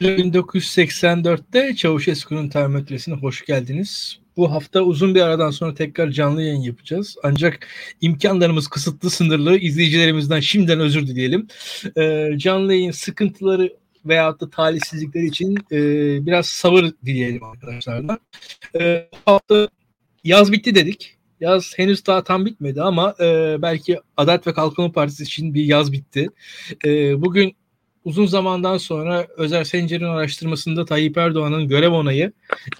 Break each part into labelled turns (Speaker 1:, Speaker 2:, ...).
Speaker 1: 1984'te Çavuşesku'nun termometresine hoş geldiniz. Bu hafta uzun bir aradan sonra tekrar canlı yayın yapacağız. Ancak imkanlarımız kısıtlı, sınırlı. İzleyicilerimizden şimdiden özür dileyelim. Ee, canlı yayın sıkıntıları veyahut da talihsizlikleri için e, biraz sabır dileyelim arkadaşlardan. E, bu hafta yaz bitti dedik. Yaz henüz daha tam bitmedi ama e, belki Adalet ve Kalkınma Partisi için bir yaz bitti. E, bugün uzun zamandan sonra Özer Sencer'in araştırmasında Tayyip Erdoğan'ın görev onayı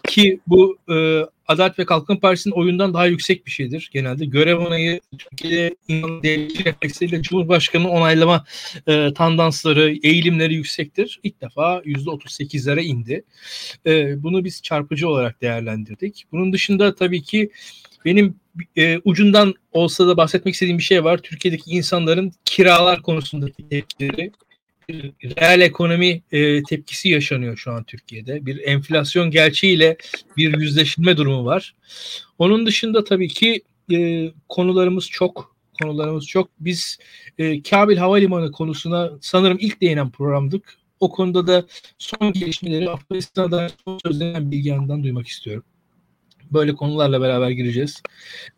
Speaker 1: ki bu e, Adalet ve Kalkınma Partisi'nin oyundan daha yüksek bir şeydir genelde. Görev onayı Türkiye'de devletçi refleksiyle Cumhurbaşkanı'nın onaylama e, tandansları, eğilimleri yüksektir. İlk defa %38'lere indi. E, bunu biz çarpıcı olarak değerlendirdik. Bunun dışında tabii ki benim e, ucundan olsa da bahsetmek istediğim bir şey var. Türkiye'deki insanların kiralar konusundaki tepkileri reel ekonomi e, tepkisi yaşanıyor şu an Türkiye'de. Bir enflasyon gerçeğiyle bir yüzleşme durumu var. Onun dışında tabii ki e, konularımız çok konularımız çok. Biz e, Kabil Havalimanı konusuna sanırım ilk değinen programdık. O konuda da son gelişmeleri Afganistan'da son sözlenen bilgiyandan duymak istiyorum. Böyle konularla beraber gireceğiz.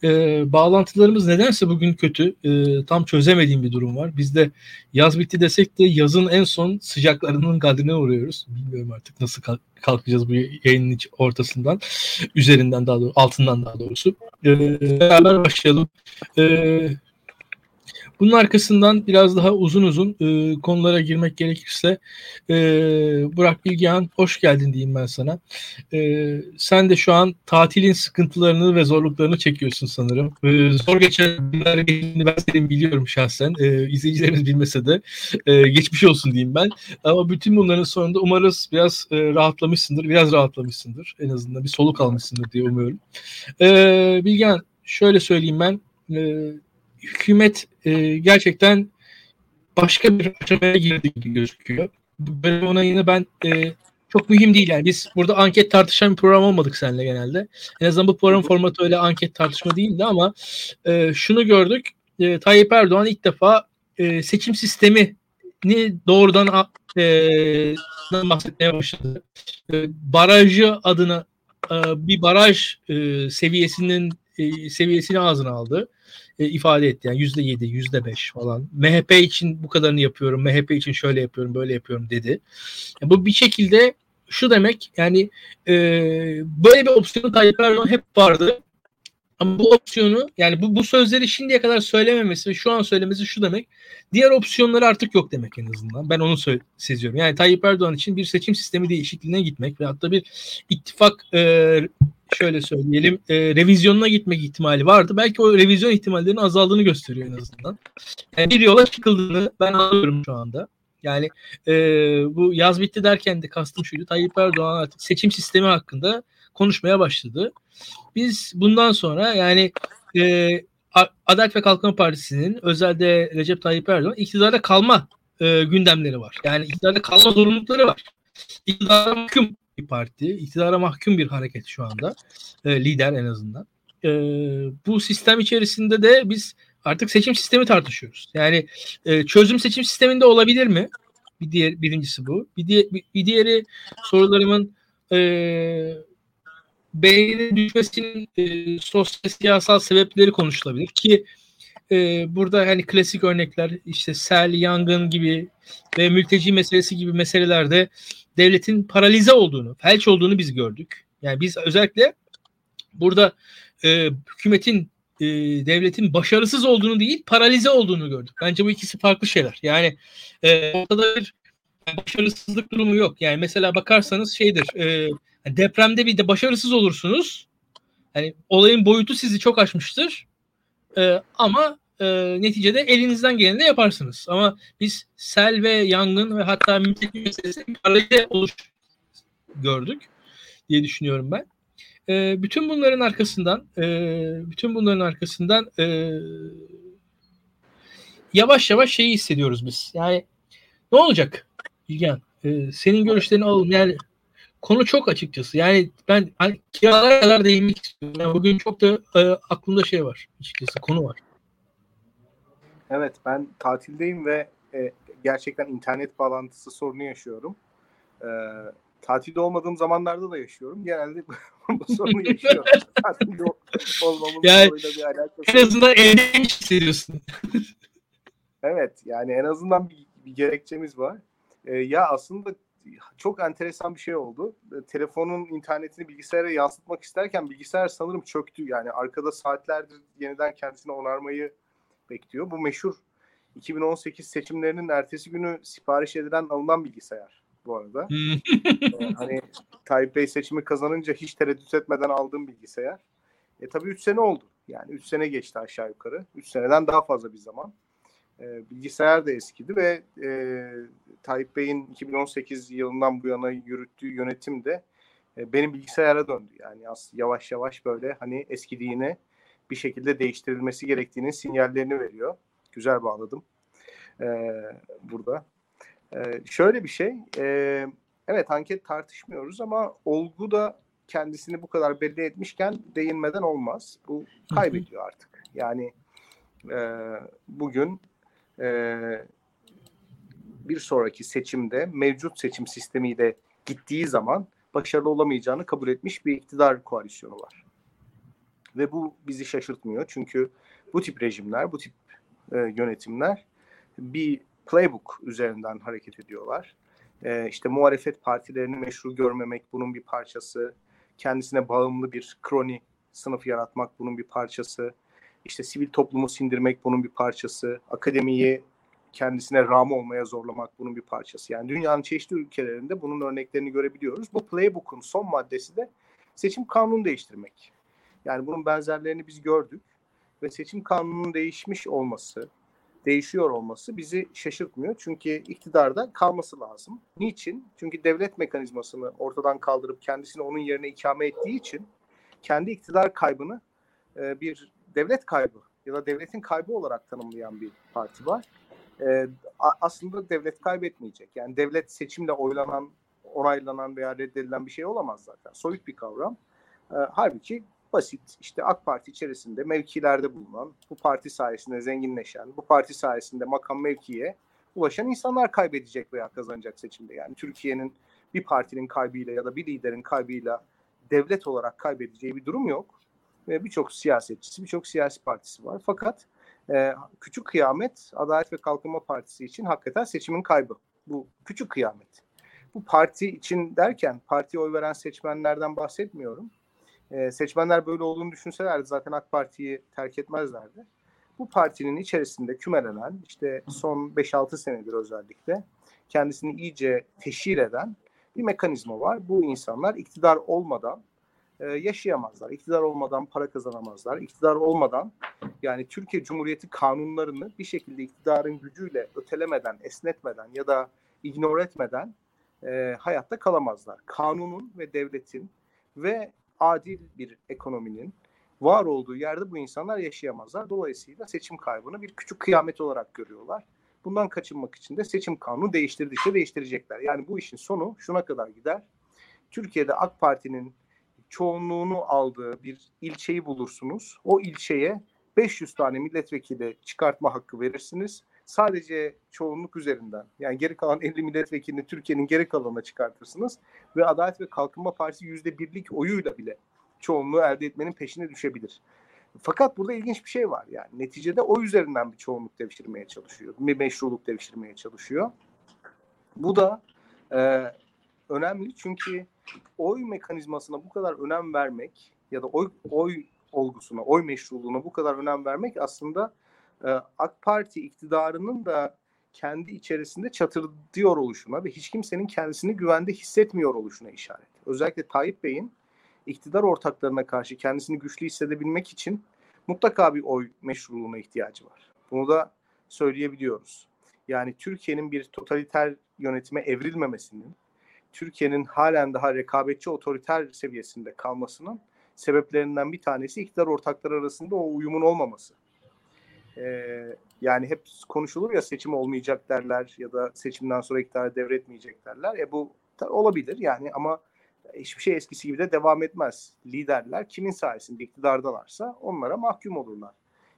Speaker 1: Ee, bağlantılarımız nedense bugün kötü. Ee, tam çözemediğim bir durum var. Biz de yaz bitti desek de yazın en son sıcaklarının kadrine uğruyoruz. Bilmiyorum artık nasıl kalkacağız bu yayının ortasından. Üzerinden daha doğrusu, altından daha doğrusu. Ee, beraber başlayalım. Ee, bunun arkasından biraz daha uzun uzun e, konulara girmek gerekirse e, Burak Bilgehan hoş geldin diyeyim ben sana. E, sen de şu an tatilin sıkıntılarını ve zorluklarını çekiyorsun sanırım. E, zor geçen günler ben senin biliyorum şahsen. E, izleyicilerimiz bilmese de e, geçmiş olsun diyeyim ben. Ama bütün bunların sonunda umarız biraz e, rahatlamışsındır. Biraz rahatlamışsındır. En azından bir soluk almışsındır diye umuyorum. E, Bilgehan şöyle söyleyeyim ben. E, hükümet e, gerçekten başka bir aşamaya girdi gibi gözüküyor. Böyle onayını ben e, çok mühim değil yani. Biz burada anket tartışan bir program olmadık seninle genelde. En azından bu program formatı öyle anket tartışma değildi ama e, şunu gördük. E, Tayyip Erdoğan ilk defa e, seçim sistemi ni doğrudan e, bahsetmeye başladı. E, barajı adına e, bir baraj e, seviyesinin e, seviyesini ağzına aldı e, ifade etti. Yani yüzde yedi, yüzde beş falan. MHP için bu kadarını yapıyorum, MHP için şöyle yapıyorum, böyle yapıyorum dedi. Yani bu bir şekilde şu demek yani e, böyle bir opsiyonu Tayyip Erdoğan hep vardı. Ama bu opsiyonu yani bu, bu sözleri şimdiye kadar söylememesi ve şu an söylemesi şu demek. Diğer opsiyonları artık yok demek en azından. Ben onu seziyorum. Yani Tayyip Erdoğan için bir seçim sistemi değişikliğine gitmek ve hatta bir ittifak e, şöyle söyleyelim e, revizyonuna gitmek ihtimali vardı. Belki o revizyon ihtimallerinin azaldığını gösteriyor en azından. Yani bir yola çıkıldığını ben anlıyorum şu anda. Yani e, bu yaz bitti derken de kastım şuydu. Tayyip Erdoğan artık seçim sistemi hakkında konuşmaya başladı. Biz bundan sonra yani e, Adalet ve Kalkınma Partisi'nin özelde Recep Tayyip Erdoğan iktidarda kalma e, gündemleri var. Yani iktidarda kalma zorunlulukları var. İktidara mahkum bir parti. iktidara mahkum bir hareket şu anda. E, lider en azından. E, bu sistem içerisinde de biz artık seçim sistemi tartışıyoruz. Yani e, çözüm seçim sisteminde olabilir mi? Bir diğer birincisi bu. Bir, diğer, bir, bir diğeri sorularımın e, beğeninin düşmesinin e, sosyal siyasal sebepleri konuşulabilir ki e, burada hani klasik örnekler işte sel, yangın gibi ve mülteci meselesi gibi meselelerde devletin paralize olduğunu, felç olduğunu biz gördük. Yani biz özellikle burada e, hükümetin e, devletin başarısız olduğunu değil paralize olduğunu gördük. Bence bu ikisi farklı şeyler. Yani e, ortada bir başarısızlık durumu yok. Yani mesela bakarsanız şeydir e, depremde bir de başarısız olursunuz. Yani olayın boyutu sizi çok aşmıştır. E, ama e, neticede elinizden geleni de yaparsınız. Ama biz sel ve yangın ve hatta mülteci meselesi paralel oluş gördük diye düşünüyorum ben. E, bütün bunların arkasından e, bütün bunların arkasından e, yavaş yavaş şeyi hissediyoruz biz. Yani ne olacak İlgen? E, senin görüşlerini alalım. Yani konu çok açıkçası. Yani ben hani kiralara kadar değinmek istiyorum. Yani bugün çok da e, aklımda şey var açıkçası konu var.
Speaker 2: Evet ben tatildeyim ve e, gerçekten internet bağlantısı sorunu yaşıyorum.
Speaker 3: E, tatilde olmadığım zamanlarda da yaşıyorum. Genelde bu sorunu yaşıyorum. tatilde
Speaker 1: olmamın yani, bir alakası. En azından evde hissediyorsun.
Speaker 3: evet yani en azından bir, bir gerekçemiz var. E, ya aslında çok enteresan bir şey oldu. E, telefonun internetini bilgisayara yansıtmak isterken bilgisayar sanırım çöktü. Yani arkada saatlerdir yeniden kendisine onarmayı bekliyor. Bu meşhur 2018 seçimlerinin ertesi günü sipariş edilen alınan bilgisayar bu arada. ee, hani Tayyip Bey seçimi kazanınca hiç tereddüt etmeden aldığım bilgisayar. E tabii 3 sene oldu. Yani 3 sene geçti aşağı yukarı. 3 seneden daha fazla bir zaman. E, bilgisayar da eskidi ve e, Tayyip Bey'in 2018 yılından bu yana yürüttüğü yönetim de e, benim bilgisayara döndü. Yani yavaş yavaş böyle hani eskidiğini bir şekilde değiştirilmesi gerektiğinin sinyallerini veriyor. Güzel bağladım e, burada. E, şöyle bir şey, e, evet anket tartışmıyoruz ama olgu da kendisini bu kadar belli etmişken değinmeden olmaz. Bu kaybediyor artık. Yani e, bugün e, bir sonraki seçimde mevcut seçim sistemiyle gittiği zaman başarılı olamayacağını kabul etmiş bir iktidar koalisyonu var. Ve bu bizi şaşırtmıyor. Çünkü bu tip rejimler, bu tip e, yönetimler bir playbook üzerinden hareket ediyorlar. E, işte muhalefet partilerini meşru görmemek bunun bir parçası. Kendisine bağımlı bir kroni sınıf yaratmak bunun bir parçası işte sivil toplumu sindirmek bunun bir parçası, akademiyi kendisine ram olmaya zorlamak bunun bir parçası. Yani dünyanın çeşitli ülkelerinde bunun örneklerini görebiliyoruz. Bu playbook'un son maddesi de seçim kanunu değiştirmek. Yani bunun benzerlerini biz gördük ve seçim kanununun değişmiş olması, değişiyor olması bizi şaşırtmıyor. Çünkü iktidarda kalması lazım. Niçin? Çünkü devlet mekanizmasını ortadan kaldırıp kendisini onun yerine ikame ettiği için kendi iktidar kaybını e, bir devlet kaybı ya da devletin kaybı olarak tanımlayan bir parti var. E, aslında devlet kaybetmeyecek. Yani devlet seçimle oylanan, onaylanan veya reddedilen bir şey olamaz zaten. Soyut bir kavram. E, halbuki basit işte AK Parti içerisinde mevkilerde bulunan, bu parti sayesinde zenginleşen, bu parti sayesinde makam mevkiye ulaşan insanlar kaybedecek veya kazanacak seçimde. Yani Türkiye'nin bir partinin kaybıyla ya da bir liderin kaybıyla devlet olarak kaybedeceği bir durum yok ve birçok siyasetçisi, birçok siyasi partisi var. Fakat e, küçük kıyamet Adalet ve Kalkınma Partisi için hakikaten seçimin kaybı. Bu küçük kıyamet. Bu parti için derken partiye oy veren seçmenlerden bahsetmiyorum. E, seçmenler böyle olduğunu düşünselerdi zaten AK Parti'yi terk etmezlerdi. Bu partinin içerisinde kümelenen işte son 5-6 senedir özellikle kendisini iyice teşhir eden bir mekanizma var. Bu insanlar iktidar olmadan e, yaşayamazlar. İktidar olmadan para kazanamazlar. İktidar olmadan yani Türkiye Cumhuriyeti kanunlarını bir şekilde iktidarın gücüyle ötelemeden, esnetmeden ya da ignore etmeden e, hayatta kalamazlar. Kanunun ve devletin ve adil bir ekonominin var olduğu yerde bu insanlar yaşayamazlar. Dolayısıyla seçim kaybını bir küçük kıyamet olarak görüyorlar. Bundan kaçınmak için de seçim kanunu değiştirdikçe değiştirecekler. Yani bu işin sonu şuna kadar gider. Türkiye'de AK Parti'nin çoğunluğunu aldığı bir ilçeyi bulursunuz. O ilçeye 500 tane milletvekili çıkartma hakkı verirsiniz. Sadece çoğunluk üzerinden yani geri kalan 50 milletvekilini Türkiye'nin geri kalanına çıkartırsınız ve Adalet ve Kalkınma Partisi yüzde birlik oyuyla bile çoğunluğu elde etmenin peşine düşebilir. Fakat burada ilginç bir şey var yani neticede o üzerinden bir çoğunluk devşirmeye çalışıyor, bir meşruluk devşirmeye çalışıyor. Bu da e, önemli çünkü oy mekanizmasına bu kadar önem vermek ya da oy oy olgusuna, oy meşruluğuna bu kadar önem vermek aslında e, AK Parti iktidarının da kendi içerisinde çatırdıyor oluşuna ve hiç kimsenin kendisini güvende hissetmiyor oluşuna işaret. Özellikle Tayyip Bey'in iktidar ortaklarına karşı kendisini güçlü hissedebilmek için mutlaka bir oy meşruluğuna ihtiyacı var. Bunu da söyleyebiliyoruz. Yani Türkiye'nin bir totaliter yönetime evrilmemesinin Türkiye'nin halen daha rekabetçi otoriter seviyesinde kalmasının sebeplerinden bir tanesi iktidar ortakları arasında o uyumun olmaması. Ee, yani hep konuşulur ya seçim olmayacak derler ya da seçimden sonra iktidarı devretmeyecek derler. E bu olabilir yani ama hiçbir şey eskisi gibi de devam etmez. Liderler kimin sayesinde iktidardalarsa onlara mahkum olurlar.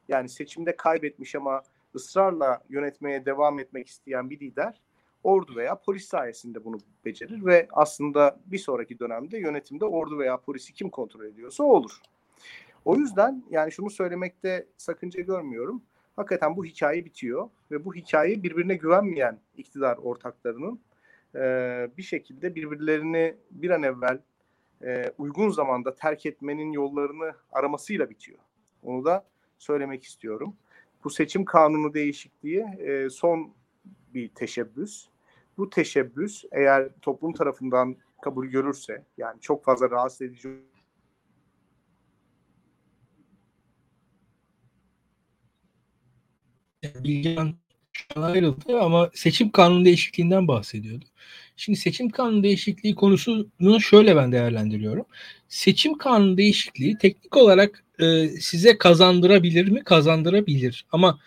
Speaker 3: Yani seçimde kaybetmiş ama ısrarla yönetmeye devam etmek isteyen bir lider
Speaker 2: ordu veya polis sayesinde bunu becerir ve aslında bir sonraki dönemde yönetimde ordu veya polisi kim kontrol ediyorsa olur. O yüzden yani şunu söylemekte sakınca görmüyorum. Hakikaten bu hikaye bitiyor ve bu hikaye birbirine güvenmeyen iktidar ortaklarının e, bir şekilde birbirlerini bir an evvel e, uygun zamanda terk etmenin yollarını aramasıyla bitiyor. Onu da söylemek istiyorum. Bu seçim kanunu değişikliği e, son bir teşebbüs. Bu teşebbüs eğer toplum tarafından kabul görürse yani çok fazla rahatsız edici
Speaker 1: Bilgehan ayrıldı ama seçim kanunu değişikliğinden bahsediyordu. Şimdi seçim kanunu değişikliği konusunu şöyle ben değerlendiriyorum. Seçim kanunu değişikliği teknik olarak e, size kazandırabilir mi? Kazandırabilir. Ama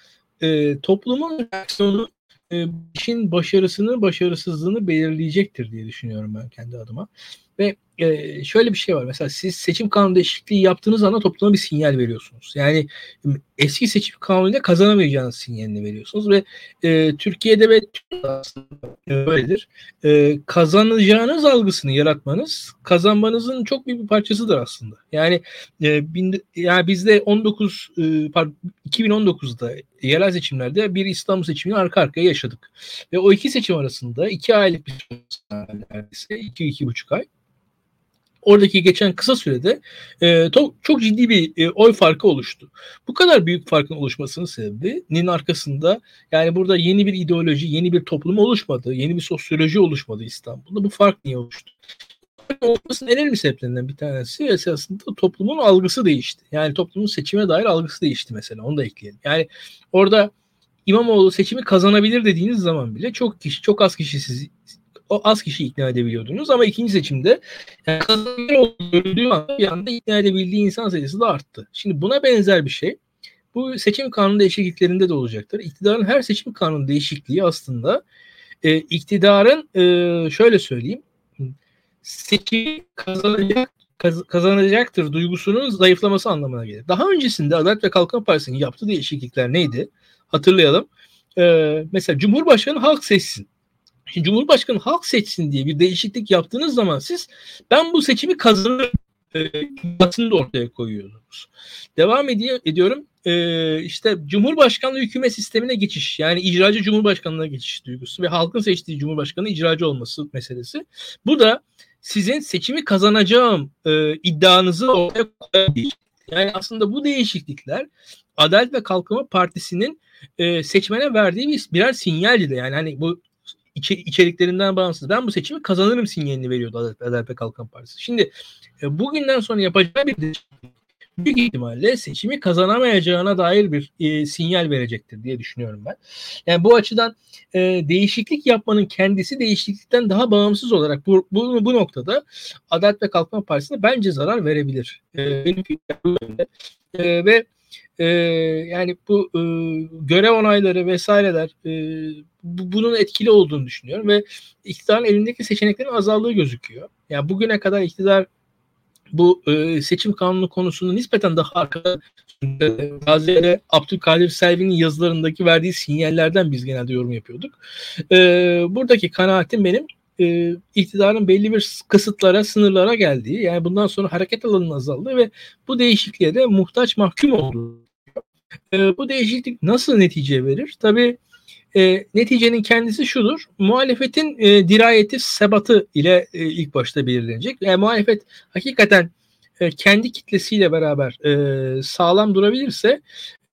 Speaker 1: e, toplumun reaksiyonu e, işin başarısını, başarısızlığını belirleyecektir diye düşünüyorum ben kendi adıma. Ve e, şöyle bir şey var. Mesela siz seçim kanunu değişikliği yaptığınız anda topluma bir sinyal veriyorsunuz. Yani eski seçim kanunuyla kazanamayacağınız sinyalini veriyorsunuz ve e, Türkiye'de ve böyledir. E, kazanacağınız algısını yaratmanız kazanmanızın çok büyük bir parçasıdır aslında. Yani e, bin, yani bizde 19 e, pardon, 2019'da yerel seçimlerde bir İstanbul seçimini arka arkaya yaşadık. Ve o iki seçim arasında iki aylık bir neredeyse iki iki buçuk ay oradaki geçen kısa sürede e, to, çok ciddi bir e, oy farkı oluştu. Bu kadar büyük farkın oluşmasının sebebinin arkasında yani burada yeni bir ideoloji, yeni bir toplum oluşmadı, yeni bir sosyoloji oluşmadı İstanbul'da. Bu fark niye oluştu? olmasının en önemli sebeplerinden bir tanesi esasında toplumun algısı değişti. Yani toplumun seçime dair algısı değişti mesela. Onu da ekleyelim. Yani orada İmamoğlu seçimi kazanabilir dediğiniz zaman bile çok kişi, çok az kişi sizi o az kişi ikna edebiliyordunuz ama ikinci seçimde yani olduğu anda bir anda ikna edebildiği insan sayısı da arttı. Şimdi buna benzer bir şey bu seçim kanunu değişikliklerinde de olacaktır. İktidarın her seçim kanunu değişikliği aslında e, iktidarın e, şöyle söyleyeyim seçimi kazanacak kaz, kazanacaktır duygusunun zayıflaması anlamına gelir. Daha öncesinde Adalet ve Kalkınma Partisi'nin yaptığı değişiklikler neydi? Hatırlayalım. Ee, mesela Cumhurbaşkanı halk seçsin. Şimdi Cumhurbaşkanı halk seçsin diye bir değişiklik yaptığınız zaman siz ben bu seçimi kazanırım basını da ortaya koyuyorsunuz. Devam ediyor, ediyorum. Ee, işte Cumhurbaşkanlığı hükümet sistemine geçiş yani icracı Cumhurbaşkanlığına geçiş duygusu ve halkın seçtiği Cumhurbaşkanı icracı olması meselesi. Bu da sizin seçimi kazanacağım e, iddianızı ortaya koyabilir. Yani aslında bu değişiklikler Adalet ve Kalkınma Partisi'nin e, seçmene verdiği bir birer sinyaldi de yani hani bu içe, içeriklerinden bağımsız. Ben bu seçimi kazanırım sinyalini veriyordu ve Kalkınma Partisi. Şimdi e, bugünden sonra yapacağı bir büyük ihtimalle seçimi kazanamayacağına dair bir e, sinyal verecektir diye düşünüyorum ben. Yani bu açıdan e, değişiklik yapmanın kendisi değişiklikten daha bağımsız olarak bu, bu, bu noktada Adalet ve Kalkınma Partisi'ne bence zarar verebilir. E, benim fikrim e, ve e, yani bu e, görev onayları vesaireler e, bu, bunun etkili olduğunu düşünüyorum ve iktidarın elindeki seçeneklerin azaldığı gözüküyor. Yani bugüne kadar iktidar bu e, seçim kanunu konusunu nispeten daha arkada Gazi'de Abdülkadir Selvi'nin yazılarındaki verdiği sinyallerden biz genelde yorum yapıyorduk. E, buradaki kanaatim benim e, iktidarın belli bir kısıtlara, sınırlara geldiği, yani bundan sonra hareket alanının azaldığı ve bu değişikliğe de muhtaç mahkum olduğu. E, bu değişiklik nasıl netice verir? Tabii e, neticenin kendisi şudur. Muhalefetin e, dirayeti, sebatı ile e, ilk başta belirlenecek. Yani muhalefet hakikaten e, kendi kitlesiyle beraber e, sağlam durabilirse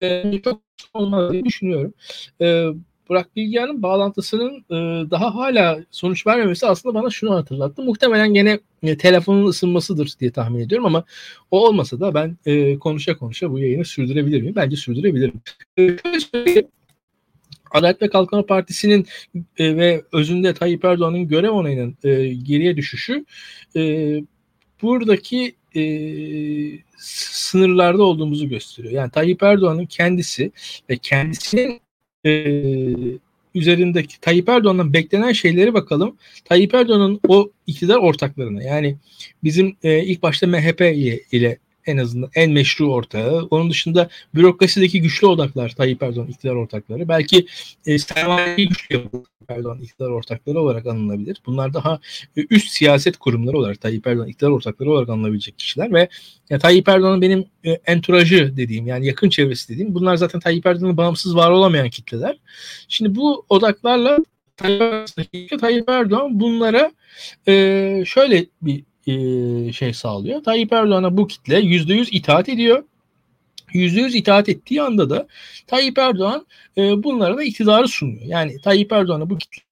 Speaker 1: e, çok olmaz diye düşünüyorum. E, Burak Bilgehan'ın bağlantısının e, daha hala sonuç vermemesi aslında bana şunu hatırlattı. Muhtemelen gene e, telefonun ısınmasıdır diye tahmin ediyorum ama o olmasa da ben e, konuşa konuşa bu yayını sürdürebilir miyim? Bence sürdürebilirim. E, Adalet ve Kalkınma Partisi'nin e, ve özünde Tayyip Erdoğan'ın görev onayının e, geriye düşüşü e, buradaki e, sınırlarda olduğumuzu gösteriyor. Yani Tayyip Erdoğan'ın kendisi ve kendisinin e, üzerindeki Tayyip Erdoğan'dan beklenen şeyleri bakalım. Tayyip Erdoğan'ın o iktidar ortaklarına yani bizim e, ilk başta MHP ile, ile En azından en meşru ortağı. Onun dışında bürokrasideki güçlü odaklar Tayyip Erdoğan iktidar ortakları. Belki e, sermayeyi güçlü Erdoğan iktidar ortakları olarak anılabilir. Bunlar daha e, üst siyaset kurumları olarak Tayyip Erdoğan iktidar ortakları olarak anılabilecek kişiler ve ya, Tayyip Erdoğan'ın benim e, enturajı dediğim yani yakın çevresi dediğim bunlar zaten Tayyip Erdoğan'ın bağımsız var olamayan kitleler. Şimdi bu odaklarla Tayyip Erdoğan bunlara e, şöyle bir e, şey sağlıyor. Tayyip Erdoğan'a bu kitle %100 itaat ediyor. %100 itaat ettiği anda da Tayyip Erdoğan e, bunlara da iktidarı sunuyor. Yani Tayyip Erdoğan'a bu kitle.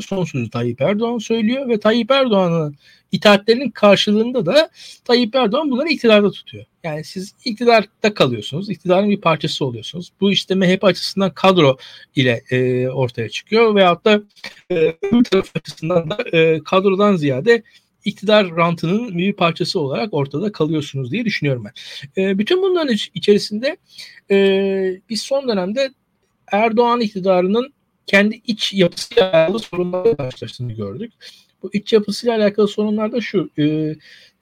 Speaker 1: Son sözü Tayyip Erdoğan söylüyor ve Tayyip Erdoğan'ın itaatlerinin karşılığında da Tayyip Erdoğan bunları iktidarda tutuyor. Yani siz iktidarda kalıyorsunuz. iktidarın bir parçası oluyorsunuz. Bu işte MHP açısından kadro ile e, ortaya çıkıyor. Veyahut da e, taraf açısından da e, kadrodan ziyade iktidar rantının bir parçası olarak ortada kalıyorsunuz diye düşünüyorum ben. E, bütün bunların içerisinde e, biz son dönemde Erdoğan iktidarının kendi iç yapısıyla alakalı sorunlarla karşılaştığını gördük. Bu iç yapısıyla alakalı sorunlar da şu. E,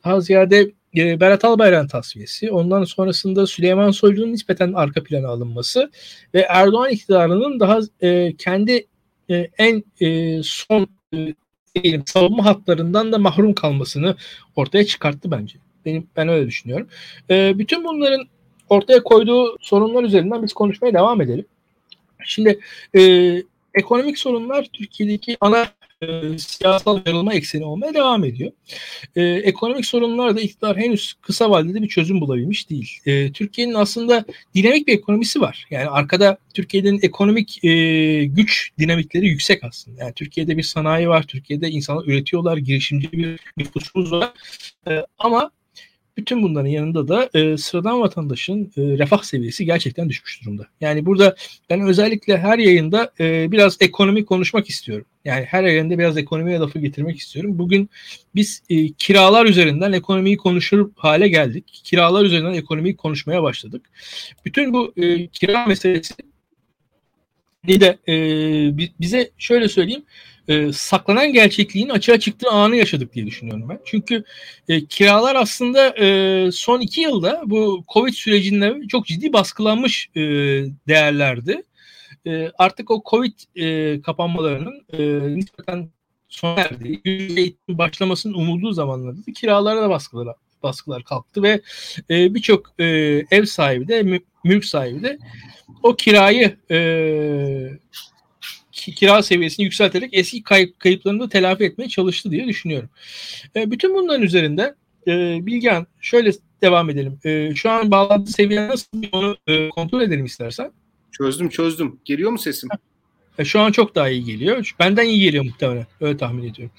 Speaker 1: daha ziyade e, Berat Albayrak'ın tasfiyesi, ondan sonrasında Süleyman Soylu'nun nispeten arka plana alınması ve Erdoğan iktidarının daha e, kendi e, en e, son e, diyelim savunma hatlarından da mahrum kalmasını ortaya çıkarttı bence. Benim ben öyle düşünüyorum. E, bütün bunların ortaya koyduğu sorunlar üzerinden biz konuşmaya devam edelim. Şimdi e, ekonomik sorunlar Türkiye'deki ana e, siyasal yarılma ekseni olmaya devam ediyor. E, ekonomik sorunlar da iktidar henüz kısa vadede bir çözüm bulabilmiş değil. E, Türkiye'nin aslında dinamik bir ekonomisi var. Yani arkada Türkiye'nin ekonomik e, güç dinamikleri yüksek aslında. Yani Türkiye'de bir sanayi var, Türkiye'de insanlar üretiyorlar, girişimci bir nüfusumuz var. E, ama bütün bunların yanında da e, sıradan vatandaşın e, refah seviyesi gerçekten düşmüş durumda. Yani burada ben özellikle her yayında e, biraz ekonomi konuşmak istiyorum. Yani her yayında biraz ekonomiye lafı getirmek istiyorum. Bugün biz e, kiralar üzerinden ekonomiyi konuşur hale geldik. Kiralar üzerinden ekonomiyi konuşmaya başladık. Bütün bu e, kira meselesi de e, bize şöyle söyleyeyim e, saklanan gerçekliğin açığa çıktığı anı yaşadık diye düşünüyorum ben. Çünkü e, kiralar aslında e, son iki yılda bu Covid sürecinde çok ciddi baskılanmış e, değerlerdi. E, artık o Covid e, kapanmalarının e, nispeten sona erdiği, eğitim başlamasının umulduğu zamanlarda da kiralara da baskılar, baskılar kalktı ve e, birçok e, ev sahibi de mülk sahibi de o kirayı e, kira seviyesini yükselterek eski kayıp, kayıplarını da telafi etmeye çalıştı diye düşünüyorum. E, bütün bunların üzerinde e, Bilgehan şöyle devam edelim. E, şu an bağlantı seviyen nasıl onu e, kontrol edelim istersen.
Speaker 2: Çözdüm çözdüm. Geliyor mu sesim?
Speaker 1: E, şu an çok daha iyi geliyor. Benden iyi geliyor muhtemelen. Öyle tahmin ediyorum.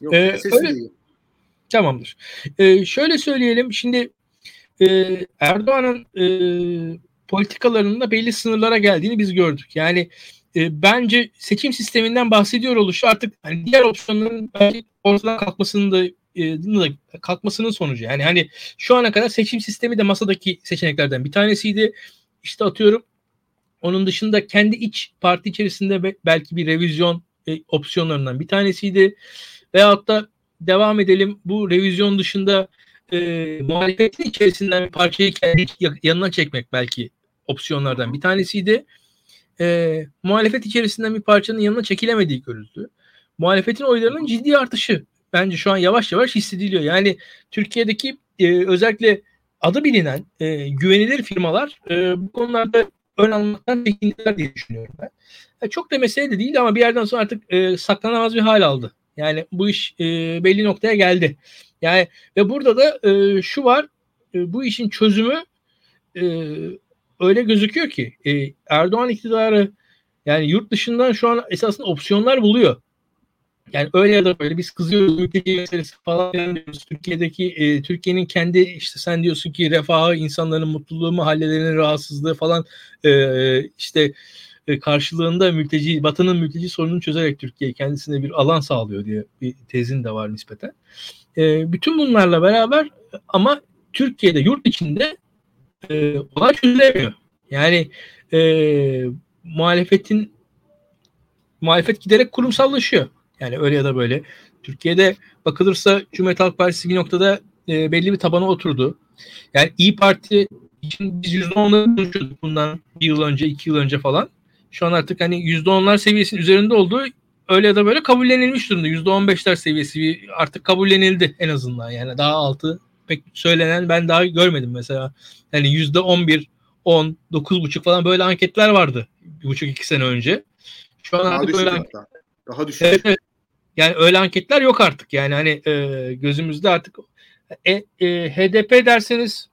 Speaker 2: Yok, ee, sesim öyle, iyi.
Speaker 1: Tamamdır. Ee, şöyle söyleyelim. Şimdi e, Erdoğan'ın e, politikalarının da belli sınırlara geldiğini biz gördük. Yani e, bence seçim sisteminden bahsediyor oluşu artık hani diğer opsiyonların ortadan kalkmasının da e, kalkmasının sonucu. Yani hani şu ana kadar seçim sistemi de masadaki seçeneklerden bir tanesiydi. İşte atıyorum onun dışında kendi iç parti içerisinde belki bir revizyon e, opsiyonlarından bir tanesiydi. Veyahut da devam edelim bu revizyon dışında e, muhalefetin içerisinden bir parçayı kendi yanına çekmek belki opsiyonlardan bir tanesiydi e, muhalefet içerisinden bir parçanın yanına çekilemediği görüldü. Muhalefetin oylarının ciddi artışı bence şu an yavaş yavaş hissediliyor. Yani Türkiye'deki e, özellikle adı bilinen e, güvenilir firmalar e, bu konularda ön almaktan çekindiler diye düşünüyorum ben. E, çok da mesele de değil ama bir yerden sonra artık e, saklanamaz bir hal aldı. Yani bu iş e, belli noktaya geldi. Yani ve burada da e, şu var e, bu işin çözümü e, öyle gözüküyor ki e, Erdoğan iktidarı yani yurt dışından şu an esasında opsiyonlar buluyor. Yani öyle ya da böyle biz kızıyoruz mülteci meselesi falan diyoruz. Türkiye'deki e, Türkiye'nin kendi işte sen diyorsun ki refahı, insanların mutluluğu, mahallelerinin rahatsızlığı falan e, işte e, karşılığında mülteci, Batı'nın mülteci sorununu çözerek Türkiye kendisine bir alan sağlıyor diye bir tezin de var nispeten. E, bütün bunlarla beraber ama Türkiye'de yurt içinde e, olay çözülemiyor. Yani e, muhalefetin muhalefet giderek kurumsallaşıyor. Yani öyle ya da böyle. Türkiye'de bakılırsa Cumhuriyet Halk Partisi bir noktada e, belli bir tabana oturdu. Yani İyi Parti için biz %10'ları konuşuyorduk bundan bir yıl önce, iki yıl önce falan. Şu an artık hani %10'lar seviyesinin üzerinde olduğu öyle ya da böyle kabullenilmiş durumda. %15'ler seviyesi artık kabullenildi en azından. Yani daha altı pek söylenen ben daha görmedim mesela. Yani %11, 10, 9,5 falan böyle anketler vardı. Bir buçuk iki sene önce. Şu an
Speaker 3: daha
Speaker 1: artık
Speaker 3: düşük
Speaker 1: öyle
Speaker 3: hatta. Daha düşük.
Speaker 1: Evet, evet. Yani öyle anketler yok artık. Yani hani e, gözümüzde artık e, e, HDP derseniz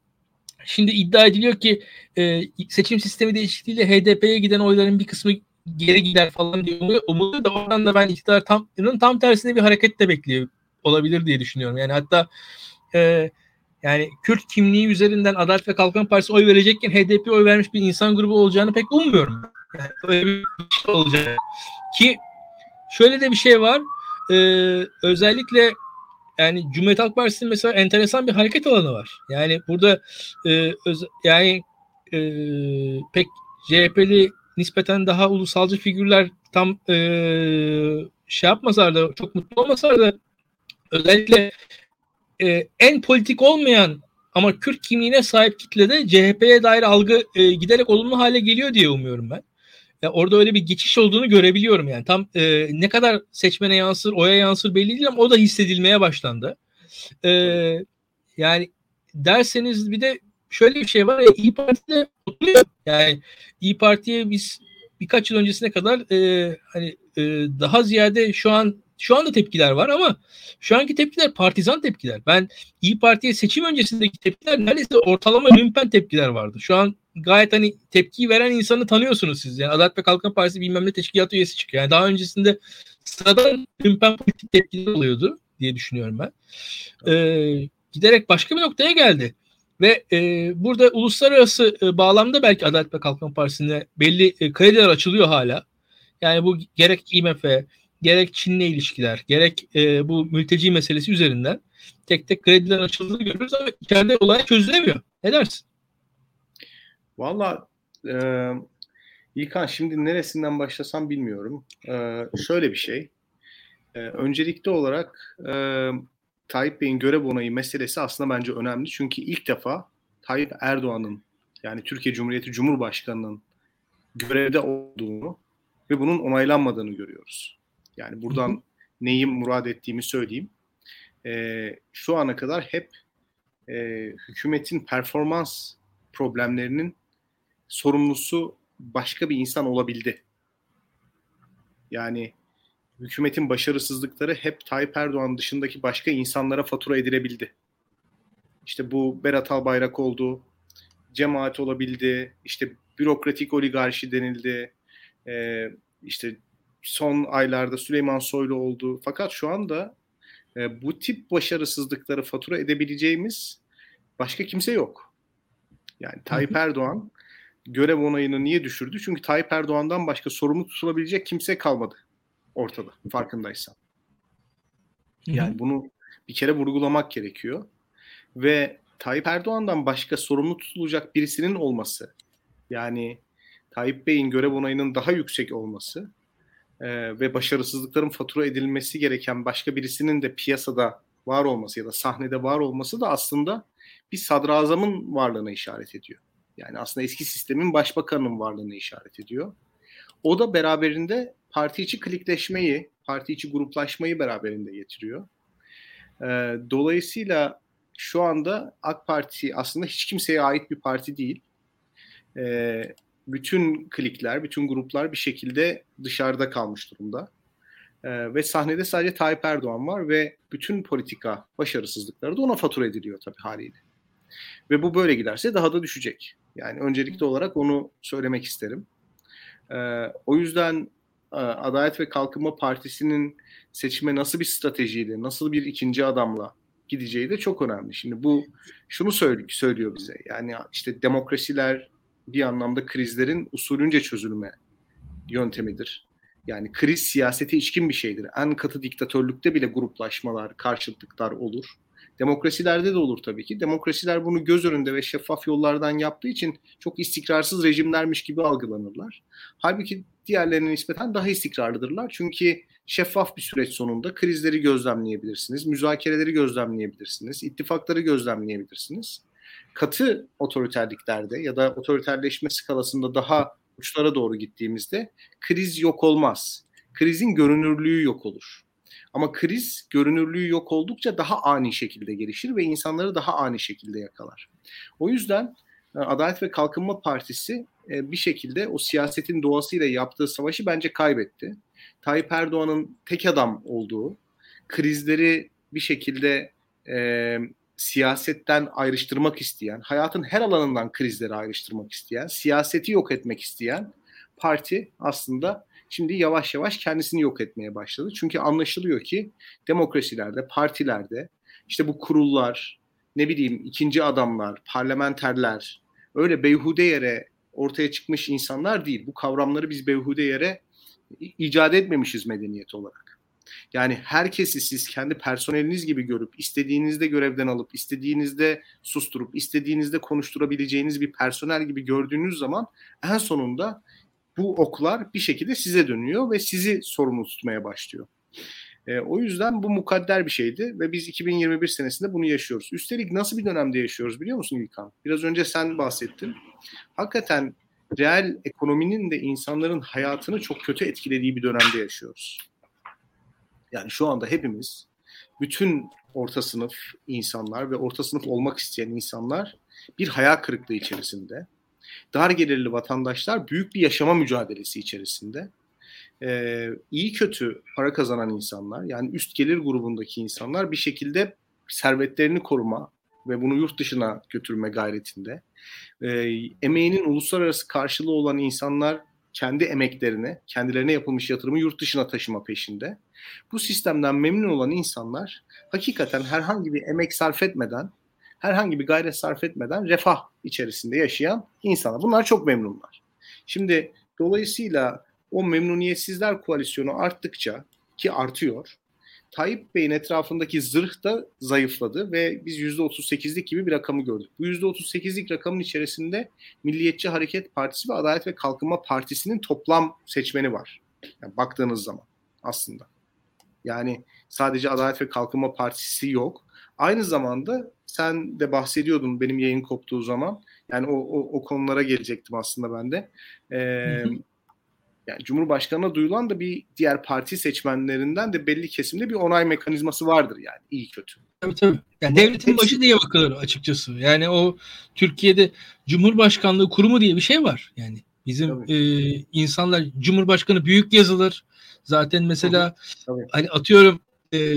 Speaker 1: şimdi iddia ediliyor ki e, seçim sistemi değişikliğiyle HDP'ye giden oyların bir kısmı geri gider falan diye umuyor. Da oradan da ben iktidar tam, tam tersine bir hareket de bekliyor olabilir diye düşünüyorum. Yani hatta e, yani Kürt kimliği üzerinden Adalet ve Kalkınma Partisi oy verecekken HDP oy vermiş bir insan grubu olacağını pek ummuyorum. Yani öyle bir şey olacak. Ki şöyle de bir şey var. Ee, özellikle yani Cumhuriyet Halk Partisi'nin mesela enteresan bir hareket alanı var. Yani burada e, öz, yani e, pek CHP'li nispeten daha ulusalcı figürler tam e, şey yapmasalar da çok mutlu olmasalar da özellikle e, en politik olmayan ama Kürt kimliğine sahip kitlede CHP'ye dair algı e, giderek olumlu hale geliyor diye umuyorum ben. Ya orada öyle bir geçiş olduğunu görebiliyorum yani. Tam e, ne kadar seçmene yansır, oya yansır belli değil ama o da hissedilmeye başlandı. E, yani derseniz bir de şöyle bir şey var ya İyi Parti'de oluyor. Yani İyi Parti'ye biz birkaç yıl öncesine kadar e, hani e, daha ziyade şu an şu anda tepkiler var ama şu anki tepkiler partizan tepkiler. Ben İyi Parti'ye seçim öncesindeki tepkiler neredeyse ortalama lümpen tepkiler vardı. Şu an gayet hani tepki veren insanı tanıyorsunuz siz. Yani Adalet ve Kalkınma Partisi bilmem ne teşkilatı üyesi çıkıyor. Yani daha öncesinde sıradan lümpen politik tepkiler oluyordu diye düşünüyorum ben. Ee, giderek başka bir noktaya geldi. Ve e, burada uluslararası e, bağlamda belki Adalet ve Kalkınma Partisi'ne belli e, krediler açılıyor hala. Yani bu gerek IMF, gerek Çin'le ilişkiler, gerek e, bu mülteci meselesi üzerinden tek tek krediler açıldığını görüyoruz ama içeride olay çözülemiyor. Ne dersin?
Speaker 3: Valla e, İlkan şimdi neresinden başlasam bilmiyorum. E, şöyle bir şey. E, öncelikli olarak e, Tayyip Bey'in görev onayı meselesi aslında bence önemli. Çünkü ilk defa Tayyip Erdoğan'ın yani Türkiye Cumhuriyeti Cumhurbaşkanı'nın görevde olduğunu ve bunun onaylanmadığını görüyoruz. Yani buradan neyi murad ettiğimi söyleyeyim. E, şu ana kadar hep e, hükümetin performans problemlerinin sorumlusu başka bir insan olabildi. Yani hükümetin başarısızlıkları hep Tayyip Erdoğan dışındaki başka insanlara fatura edilebildi. İşte bu Berat Albayrak oldu, cemaat olabildi, işte bürokratik oligarşi denildi, ee, işte son aylarda Süleyman Soylu oldu. Fakat şu anda e, bu tip başarısızlıkları fatura edebileceğimiz başka kimse yok. Yani Tayyip Erdoğan görev onayını niye düşürdü? Çünkü Tayyip Erdoğan'dan başka sorumlu tutulabilecek kimse kalmadı ortada farkındaysan. Yani bunu bir kere vurgulamak gerekiyor. Ve Tayyip Erdoğan'dan başka sorumlu tutulacak birisinin olması yani Tayyip Bey'in görev onayının daha yüksek olması e, ve başarısızlıkların fatura edilmesi gereken başka birisinin de piyasada var olması ya da sahnede var olması da aslında bir sadrazamın varlığına işaret ediyor. Yani aslında eski sistemin başbakanının varlığına işaret ediyor. O da beraberinde parti içi klikleşmeyi, parti içi gruplaşmayı beraberinde getiriyor. E, dolayısıyla şu anda AK Parti aslında hiç kimseye ait bir parti değil. E, bütün klikler, bütün gruplar bir şekilde dışarıda kalmış durumda. E, ve sahnede sadece Tayyip Erdoğan var ve bütün politika başarısızlıkları da ona fatura ediliyor tabii haliyle. Ve bu böyle giderse daha da düşecek. Yani öncelikli olarak onu söylemek isterim. E, o yüzden e, Adalet ve Kalkınma Partisi'nin seçime nasıl bir stratejiyle, nasıl bir ikinci adamla gideceği de çok önemli. Şimdi bu şunu söylüyor bize. Yani işte demokrasiler bir anlamda krizlerin usulünce çözülme yöntemidir. Yani kriz siyasete içkin bir şeydir. En katı diktatörlükte bile gruplaşmalar, karşıtlıklar olur. Demokrasilerde de olur tabii ki. Demokrasiler bunu göz önünde ve şeffaf yollardan yaptığı için çok istikrarsız rejimlermiş gibi algılanırlar. Halbuki diğerlerine nispeten daha istikrarlıdırlar. Çünkü şeffaf bir süreç sonunda krizleri gözlemleyebilirsiniz, müzakereleri gözlemleyebilirsiniz, ittifakları gözlemleyebilirsiniz. Katı otoriterliklerde ya da otoriterleşme skalasında daha uçlara doğru gittiğimizde kriz yok olmaz. Krizin görünürlüğü yok olur. Ama kriz görünürlüğü yok oldukça daha ani şekilde gelişir ve insanları daha ani şekilde yakalar. O yüzden e, Adalet ve Kalkınma Partisi e, bir şekilde o siyasetin doğasıyla yaptığı savaşı bence kaybetti. Tayyip Erdoğan'ın tek adam olduğu, krizleri bir şekilde e, siyasetten ayrıştırmak isteyen, hayatın her alanından krizleri ayrıştırmak isteyen, siyaseti yok etmek isteyen parti aslında şimdi yavaş yavaş kendisini yok etmeye başladı. Çünkü anlaşılıyor ki demokrasilerde, partilerde, işte bu kurullar, ne bileyim ikinci adamlar, parlamenterler öyle beyhude yere ortaya çıkmış insanlar değil. Bu kavramları biz beyhude yere icat etmemişiz medeniyet olarak. Yani herkesi siz kendi personeliniz gibi görüp istediğinizde görevden alıp istediğinizde susturup istediğinizde konuşturabileceğiniz bir personel gibi gördüğünüz zaman en sonunda bu oklar bir şekilde size dönüyor ve sizi sorumlu tutmaya başlıyor. E, o yüzden bu mukadder bir şeydi ve biz 2021 senesinde bunu yaşıyoruz. Üstelik nasıl bir dönemde yaşıyoruz biliyor musun İlkan? Biraz önce sen bahsettin. Hakikaten reel ekonominin de insanların hayatını çok kötü etkilediği bir dönemde yaşıyoruz. Yani şu anda hepimiz bütün orta sınıf insanlar ve orta sınıf olmak isteyen insanlar bir hayal kırıklığı içerisinde. Dar gelirli vatandaşlar büyük bir yaşama mücadelesi içerisinde. Ee, iyi kötü para kazanan insanlar yani üst gelir grubundaki insanlar bir şekilde servetlerini koruma ve bunu yurt dışına götürme gayretinde. Ee, emeğinin uluslararası karşılığı olan insanlar kendi emeklerini, kendilerine yapılmış yatırımı yurt dışına taşıma peşinde. Bu sistemden memnun olan insanlar hakikaten herhangi bir emek sarf etmeden, herhangi bir gayret sarf etmeden refah içerisinde yaşayan insanlar. Bunlar çok memnunlar. Şimdi dolayısıyla o memnuniyetsizler koalisyonu arttıkça ki artıyor. Tayyip Bey'in etrafındaki zırh da zayıfladı ve biz %38'lik gibi bir rakamı gördük. Bu %38'lik rakamın içerisinde Milliyetçi Hareket Partisi ve Adalet ve Kalkınma Partisi'nin toplam seçmeni var. Yani baktığınız zaman aslında. Yani sadece Adalet ve Kalkınma Partisi yok. Aynı zamanda sen de bahsediyordun benim yayın koptuğu zaman. Yani o, o, o konulara gelecektim aslında ben de. Ee, yani Cumhurbaşkanı'na duyulan da bir diğer parti seçmenlerinden de belli kesimde bir onay mekanizması vardır yani iyi kötü.
Speaker 1: Tabii tabii. Yani devletin hepsi... başı diye bakılır açıkçası. Yani o Türkiye'de Cumhurbaşkanlığı kurumu diye bir şey var. Yani bizim e, insanlar Cumhurbaşkanı büyük yazılır. Zaten mesela tabii. hani atıyorum e,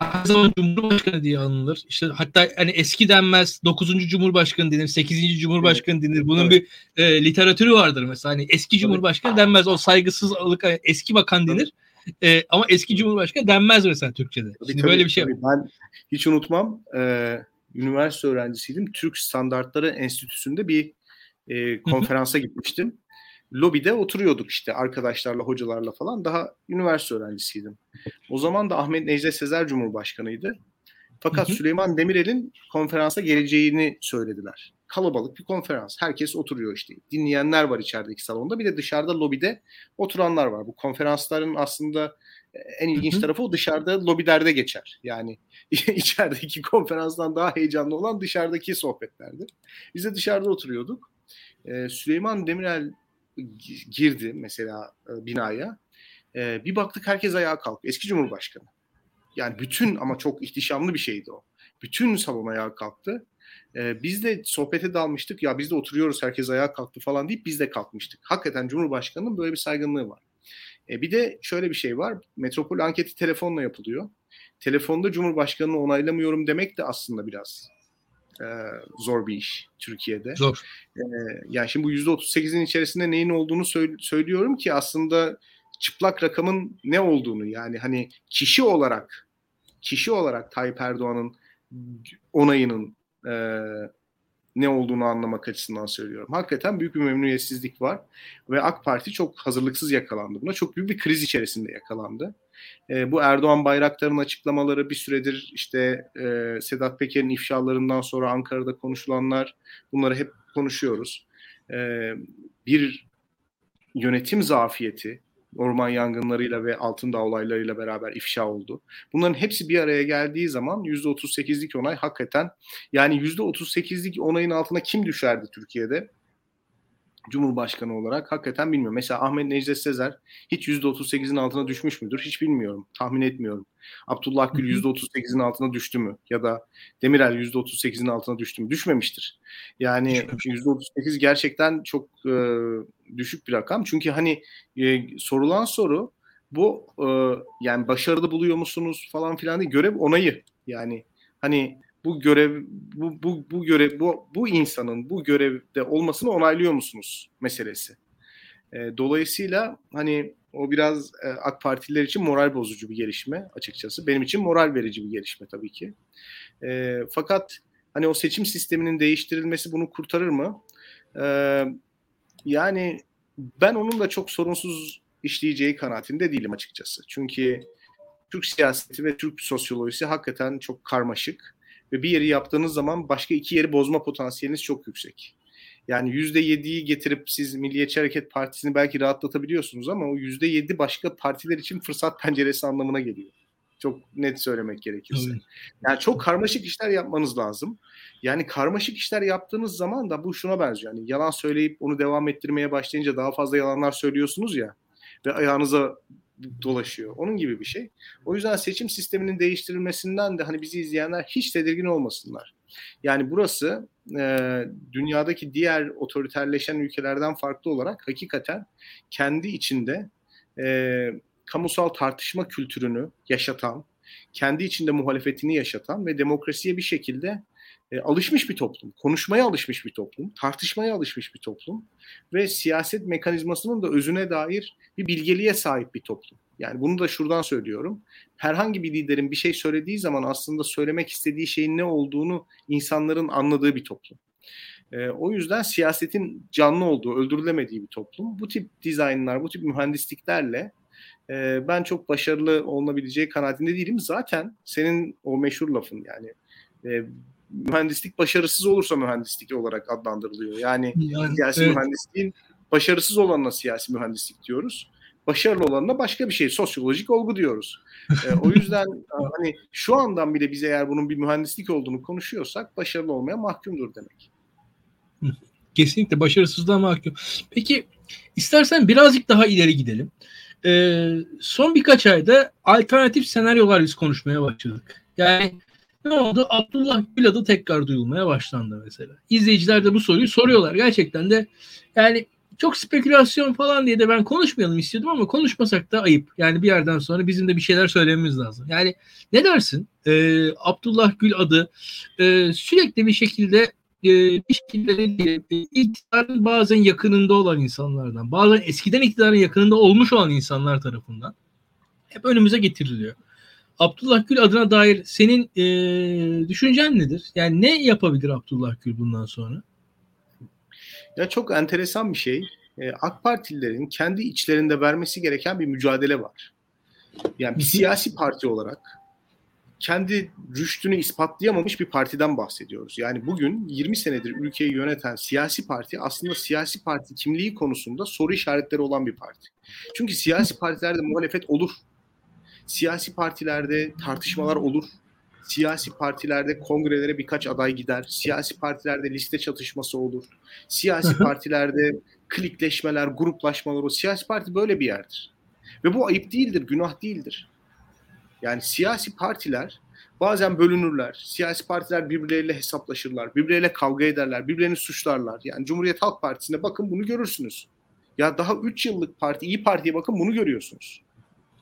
Speaker 1: her zaman Cumhurbaşkanı diye anılır. İşte hatta hani eski denmez 9. Cumhurbaşkanı denir, 8. Cumhurbaşkanı evet. denir. Bunun evet. bir e, literatürü vardır mesela. Hani eski Cumhurbaşkanı evet. denmez. O saygısızlık hani eski bakan denir. E, ama eski Cumhurbaşkanı denmez mesela Türkçe'de. Tabii, Şimdi tabii, böyle bir şey
Speaker 3: tabii. Ben hiç unutmam. E, üniversite öğrencisiydim. Türk Standartları Enstitüsü'nde bir e, konferansa gitmiştim lobide oturuyorduk işte arkadaşlarla, hocalarla falan. Daha üniversite öğrencisiydim. O zaman da Ahmet Necdet Sezer Cumhurbaşkanıydı. Fakat hı hı. Süleyman Demirel'in konferansa geleceğini söylediler. Kalabalık bir konferans. Herkes oturuyor işte. Dinleyenler var içerideki salonda. Bir de dışarıda lobide oturanlar var. Bu konferansların aslında e, en ilginç hı hı. tarafı o dışarıda lobilerde geçer. Yani içerideki konferanstan daha heyecanlı olan dışarıdaki sohbetlerdi. Biz de dışarıda oturuyorduk. Ee, Süleyman Demirel girdi mesela e, binaya. E, bir baktık herkes ayağa kalktı. Eski Cumhurbaşkanı. Yani bütün ama çok ihtişamlı bir şeydi o. Bütün salon ayağa kalktı. E, biz de sohbete dalmıştık. Ya biz de oturuyoruz herkes ayağa kalktı falan deyip biz de kalkmıştık. Hakikaten Cumhurbaşkanı'nın böyle bir saygınlığı var. E, bir de şöyle bir şey var. Metropol anketi telefonla yapılıyor. Telefonda Cumhurbaşkanı'nı onaylamıyorum demek de aslında biraz e, zor bir iş Türkiye'de.
Speaker 1: Zor.
Speaker 3: E, yani şimdi bu %38'in içerisinde neyin olduğunu söylüyorum ki aslında çıplak rakamın ne olduğunu yani hani kişi olarak kişi olarak Tayyip Erdoğan'ın onayının e, ne olduğunu anlamak açısından söylüyorum. Hakikaten büyük bir memnuniyetsizlik var ve AK Parti çok hazırlıksız yakalandı buna. Çok büyük bir kriz içerisinde yakalandı. E, bu Erdoğan Bayraktar'ın açıklamaları bir süredir işte e, Sedat Peker'in ifşalarından sonra Ankara'da konuşulanlar bunları hep konuşuyoruz. E, bir yönetim zafiyeti orman yangınlarıyla ve Altındağ olaylarıyla beraber ifşa oldu. Bunların hepsi bir araya geldiği zaman %38'lik onay hakikaten yani %38'lik onayın altına kim düşerdi Türkiye'de? Cumhurbaşkanı olarak hakikaten bilmiyorum. Mesela Ahmet Necdet Sezer hiç %38'in altına düşmüş müdür? Hiç bilmiyorum. Tahmin etmiyorum. Abdullah Gül %38'in altına düştü mü? Ya da Demirel %38'in altına düştü mü? Düşmemiştir. Yani %38 gerçekten çok e, düşük bir rakam. Çünkü hani e, sorulan soru bu e, yani başarılı buluyor musunuz falan filan değil. Görev onayı. Yani hani bu görev bu bu bu görev bu bu insanın bu görevde olmasını onaylıyor musunuz meselesi. E, dolayısıyla hani o biraz e, AK Partililer için moral bozucu bir gelişme açıkçası. Benim için moral verici bir gelişme tabii ki. E, fakat hani o seçim sisteminin değiştirilmesi bunu kurtarır mı? E, yani ben onun da çok sorunsuz işleyeceği kanaatinde değilim açıkçası. Çünkü Türk siyaseti ve Türk sosyolojisi hakikaten çok karmaşık ve bir yeri yaptığınız zaman başka iki yeri bozma potansiyeliniz çok yüksek. Yani %7'yi getirip siz Milliyetçi Hareket Partisi'ni belki rahatlatabiliyorsunuz ama o %7 başka partiler için fırsat penceresi anlamına geliyor. Çok net söylemek gerekirse. Evet. Yani çok karmaşık işler yapmanız lazım. Yani karmaşık işler yaptığınız zaman da bu şuna benziyor. Yani yalan söyleyip onu devam ettirmeye başlayınca daha fazla yalanlar söylüyorsunuz ya ve ayağınıza dolaşıyor. Onun gibi bir şey. O yüzden seçim sisteminin değiştirilmesinden de hani bizi izleyenler hiç tedirgin olmasınlar. Yani burası e, dünyadaki diğer otoriterleşen ülkelerden farklı olarak hakikaten kendi içinde e, kamusal tartışma kültürünü yaşatan, kendi içinde muhalefetini yaşatan ve demokrasiye bir şekilde e, alışmış bir toplum, konuşmaya alışmış bir toplum, tartışmaya alışmış bir toplum ve siyaset mekanizmasının da özüne dair bir bilgeliğe sahip bir toplum. Yani bunu da şuradan söylüyorum. Herhangi bir liderin bir şey söylediği zaman aslında söylemek istediği şeyin ne olduğunu insanların anladığı bir toplum. E, o yüzden siyasetin canlı olduğu, öldürülemediği bir toplum. Bu tip dizaynlar, bu tip mühendisliklerle e, ben çok başarılı olunabileceği kanaatinde değilim. Zaten senin o meşhur lafın yani e, mühendislik başarısız olursa mühendislik olarak adlandırılıyor. Yani, yani siyasi evet. mühendisliğin başarısız olanına siyasi mühendislik diyoruz. Başarılı olanına başka bir şey, sosyolojik olgu diyoruz. ee, o yüzden hani şu andan bile biz eğer bunun bir mühendislik olduğunu konuşuyorsak başarılı olmaya mahkumdur demek.
Speaker 1: Kesinlikle başarısızlığa mahkum. Peki istersen birazcık daha ileri gidelim. Ee, son birkaç ayda alternatif senaryolar biz konuşmaya başladık. Yani ne oldu? Abdullah Gül adı tekrar duyulmaya başlandı mesela. İzleyiciler de bu soruyu soruyorlar. Gerçekten de yani çok spekülasyon falan diye de ben konuşmayalım istiyordum ama konuşmasak da ayıp. Yani bir yerden sonra bizim de bir şeyler söylememiz lazım. Yani ne dersin? Ee, Abdullah Gül adı e, sürekli bir şekilde e, bir şekilde diye, iktidarın bazen yakınında olan insanlardan, bazen eskiden iktidarın yakınında olmuş olan insanlar tarafından hep önümüze getiriliyor. Abdullah Gül adına dair senin e, düşüncen nedir? Yani ne yapabilir Abdullah Gül bundan sonra?
Speaker 3: Ya çok enteresan bir şey. E, AK Partililerin kendi içlerinde vermesi gereken bir mücadele var. Yani bir siyasi parti olarak kendi rüştünü ispatlayamamış bir partiden bahsediyoruz. Yani bugün 20 senedir ülkeyi yöneten siyasi parti aslında siyasi parti kimliği konusunda soru işaretleri olan bir parti. Çünkü siyasi partilerde muhalefet olur siyasi partilerde tartışmalar olur. Siyasi partilerde kongrelere birkaç aday gider. Siyasi partilerde liste çatışması olur. Siyasi partilerde klikleşmeler, gruplaşmalar olur. Siyasi parti böyle bir yerdir. Ve bu ayıp değildir, günah değildir. Yani siyasi partiler bazen bölünürler. Siyasi partiler birbirleriyle hesaplaşırlar. Birbirleriyle kavga ederler. Birbirlerini suçlarlar. Yani Cumhuriyet Halk Partisi'ne bakın bunu görürsünüz. Ya daha 3 yıllık parti, iyi Parti'ye bakın bunu görüyorsunuz.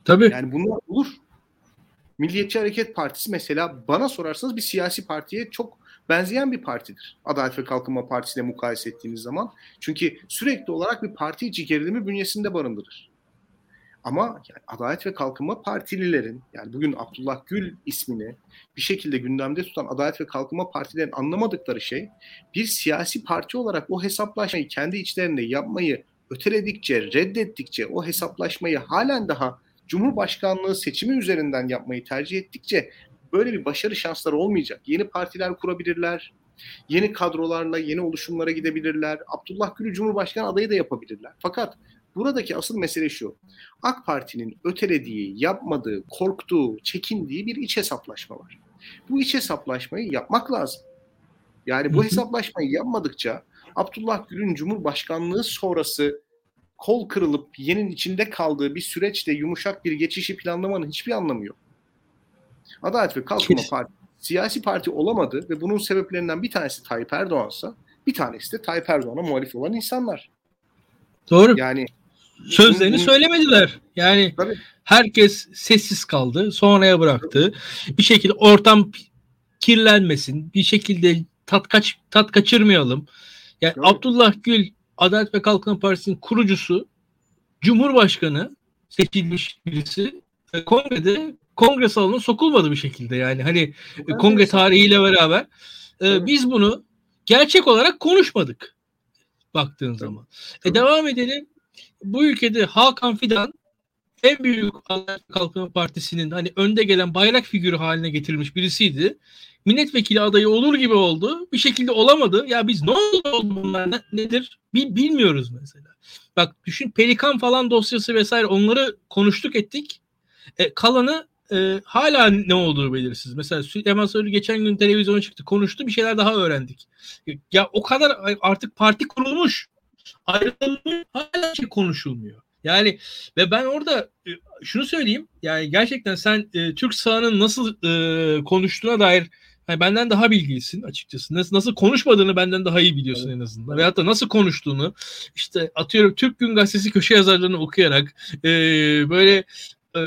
Speaker 1: Tabii.
Speaker 3: Yani bunlar olur. Milliyetçi Hareket Partisi mesela bana sorarsanız bir siyasi partiye çok benzeyen bir partidir. Adalet ve Kalkınma Partisi ile mukayese ettiğiniz zaman. Çünkü sürekli olarak bir parti içi gerilimi bünyesinde barındırır. Ama yani Adalet ve Kalkınma Partililerin yani bugün Abdullah Gül ismini bir şekilde gündemde tutan Adalet ve Kalkınma Partilerin anlamadıkları şey bir siyasi parti olarak o hesaplaşmayı kendi içlerinde yapmayı öteledikçe, reddettikçe o hesaplaşmayı halen daha Cumhurbaşkanlığı seçimi üzerinden yapmayı tercih ettikçe böyle bir başarı şansları olmayacak. Yeni partiler kurabilirler. Yeni kadrolarla, yeni oluşumlara gidebilirler. Abdullah Gül'ü Cumhurbaşkanı adayı da yapabilirler. Fakat bu Buradaki asıl mesele şu. AK Parti'nin ötelediği, yapmadığı, korktuğu, çekindiği bir iç hesaplaşma var. Bu iç hesaplaşmayı yapmak lazım. Yani bu hesaplaşmayı yapmadıkça Abdullah Gül'ün Cumhurbaşkanlığı sonrası kol kırılıp yenin içinde kaldığı bir süreçte yumuşak bir geçişi planlamanın hiçbir anlamı yok. Adalet ve Kalkınma Partisi siyasi parti olamadı ve bunun sebeplerinden bir tanesi Tayyip Erdoğan'sa bir tanesi de Tayyip Erdoğan'a muhalif olan insanlar.
Speaker 1: Doğru.
Speaker 3: Yani
Speaker 1: sözlerini bunu, söylemediler. Yani tabii. herkes sessiz kaldı, sonraya bıraktı. Bir şekilde ortam kirlenmesin, bir şekilde tat kaç tat kaçırmayalım. Yani tabii. Abdullah Gül Adalet ve Kalkınma Partisi'nin kurucusu, Cumhurbaşkanı seçilmiş birisi kongrede kongre salonuna sokulmadı bir şekilde yani hani evet. kongre tarihiyle beraber e, biz bunu gerçek olarak konuşmadık baktığın evet. zaman. E, devam edelim. Bu ülkede Hakan Fidan en büyük Adalet Kalkınma Partisi'nin hani önde gelen bayrak figürü haline getirilmiş birisiydi. Milletvekili adayı olur gibi oldu. Bir şekilde olamadı. Ya biz ne oldu bunlar ne, nedir? Bil, bilmiyoruz mesela. Bak düşün Pelikan falan dosyası vesaire onları konuştuk ettik. E, kalanı e, hala ne olduğu belirsiz. Mesela Süleyman Soylu geçen gün televizyona çıktı, konuştu, bir şeyler daha öğrendik. Ya o kadar artık parti kurulmuş, ayrılmış, hala şey konuşulmuyor. Yani ve ben orada e, şunu söyleyeyim, yani gerçekten sen e, Türk sahanın nasıl e, konuştuğuna dair yani benden daha bilgilisin açıkçası. Nasıl, nasıl konuşmadığını benden daha iyi biliyorsun evet. en azından. Veyahut da nasıl konuştuğunu işte atıyorum Türk Gün Gazetesi köşe yazarlarını okuyarak e, böyle e,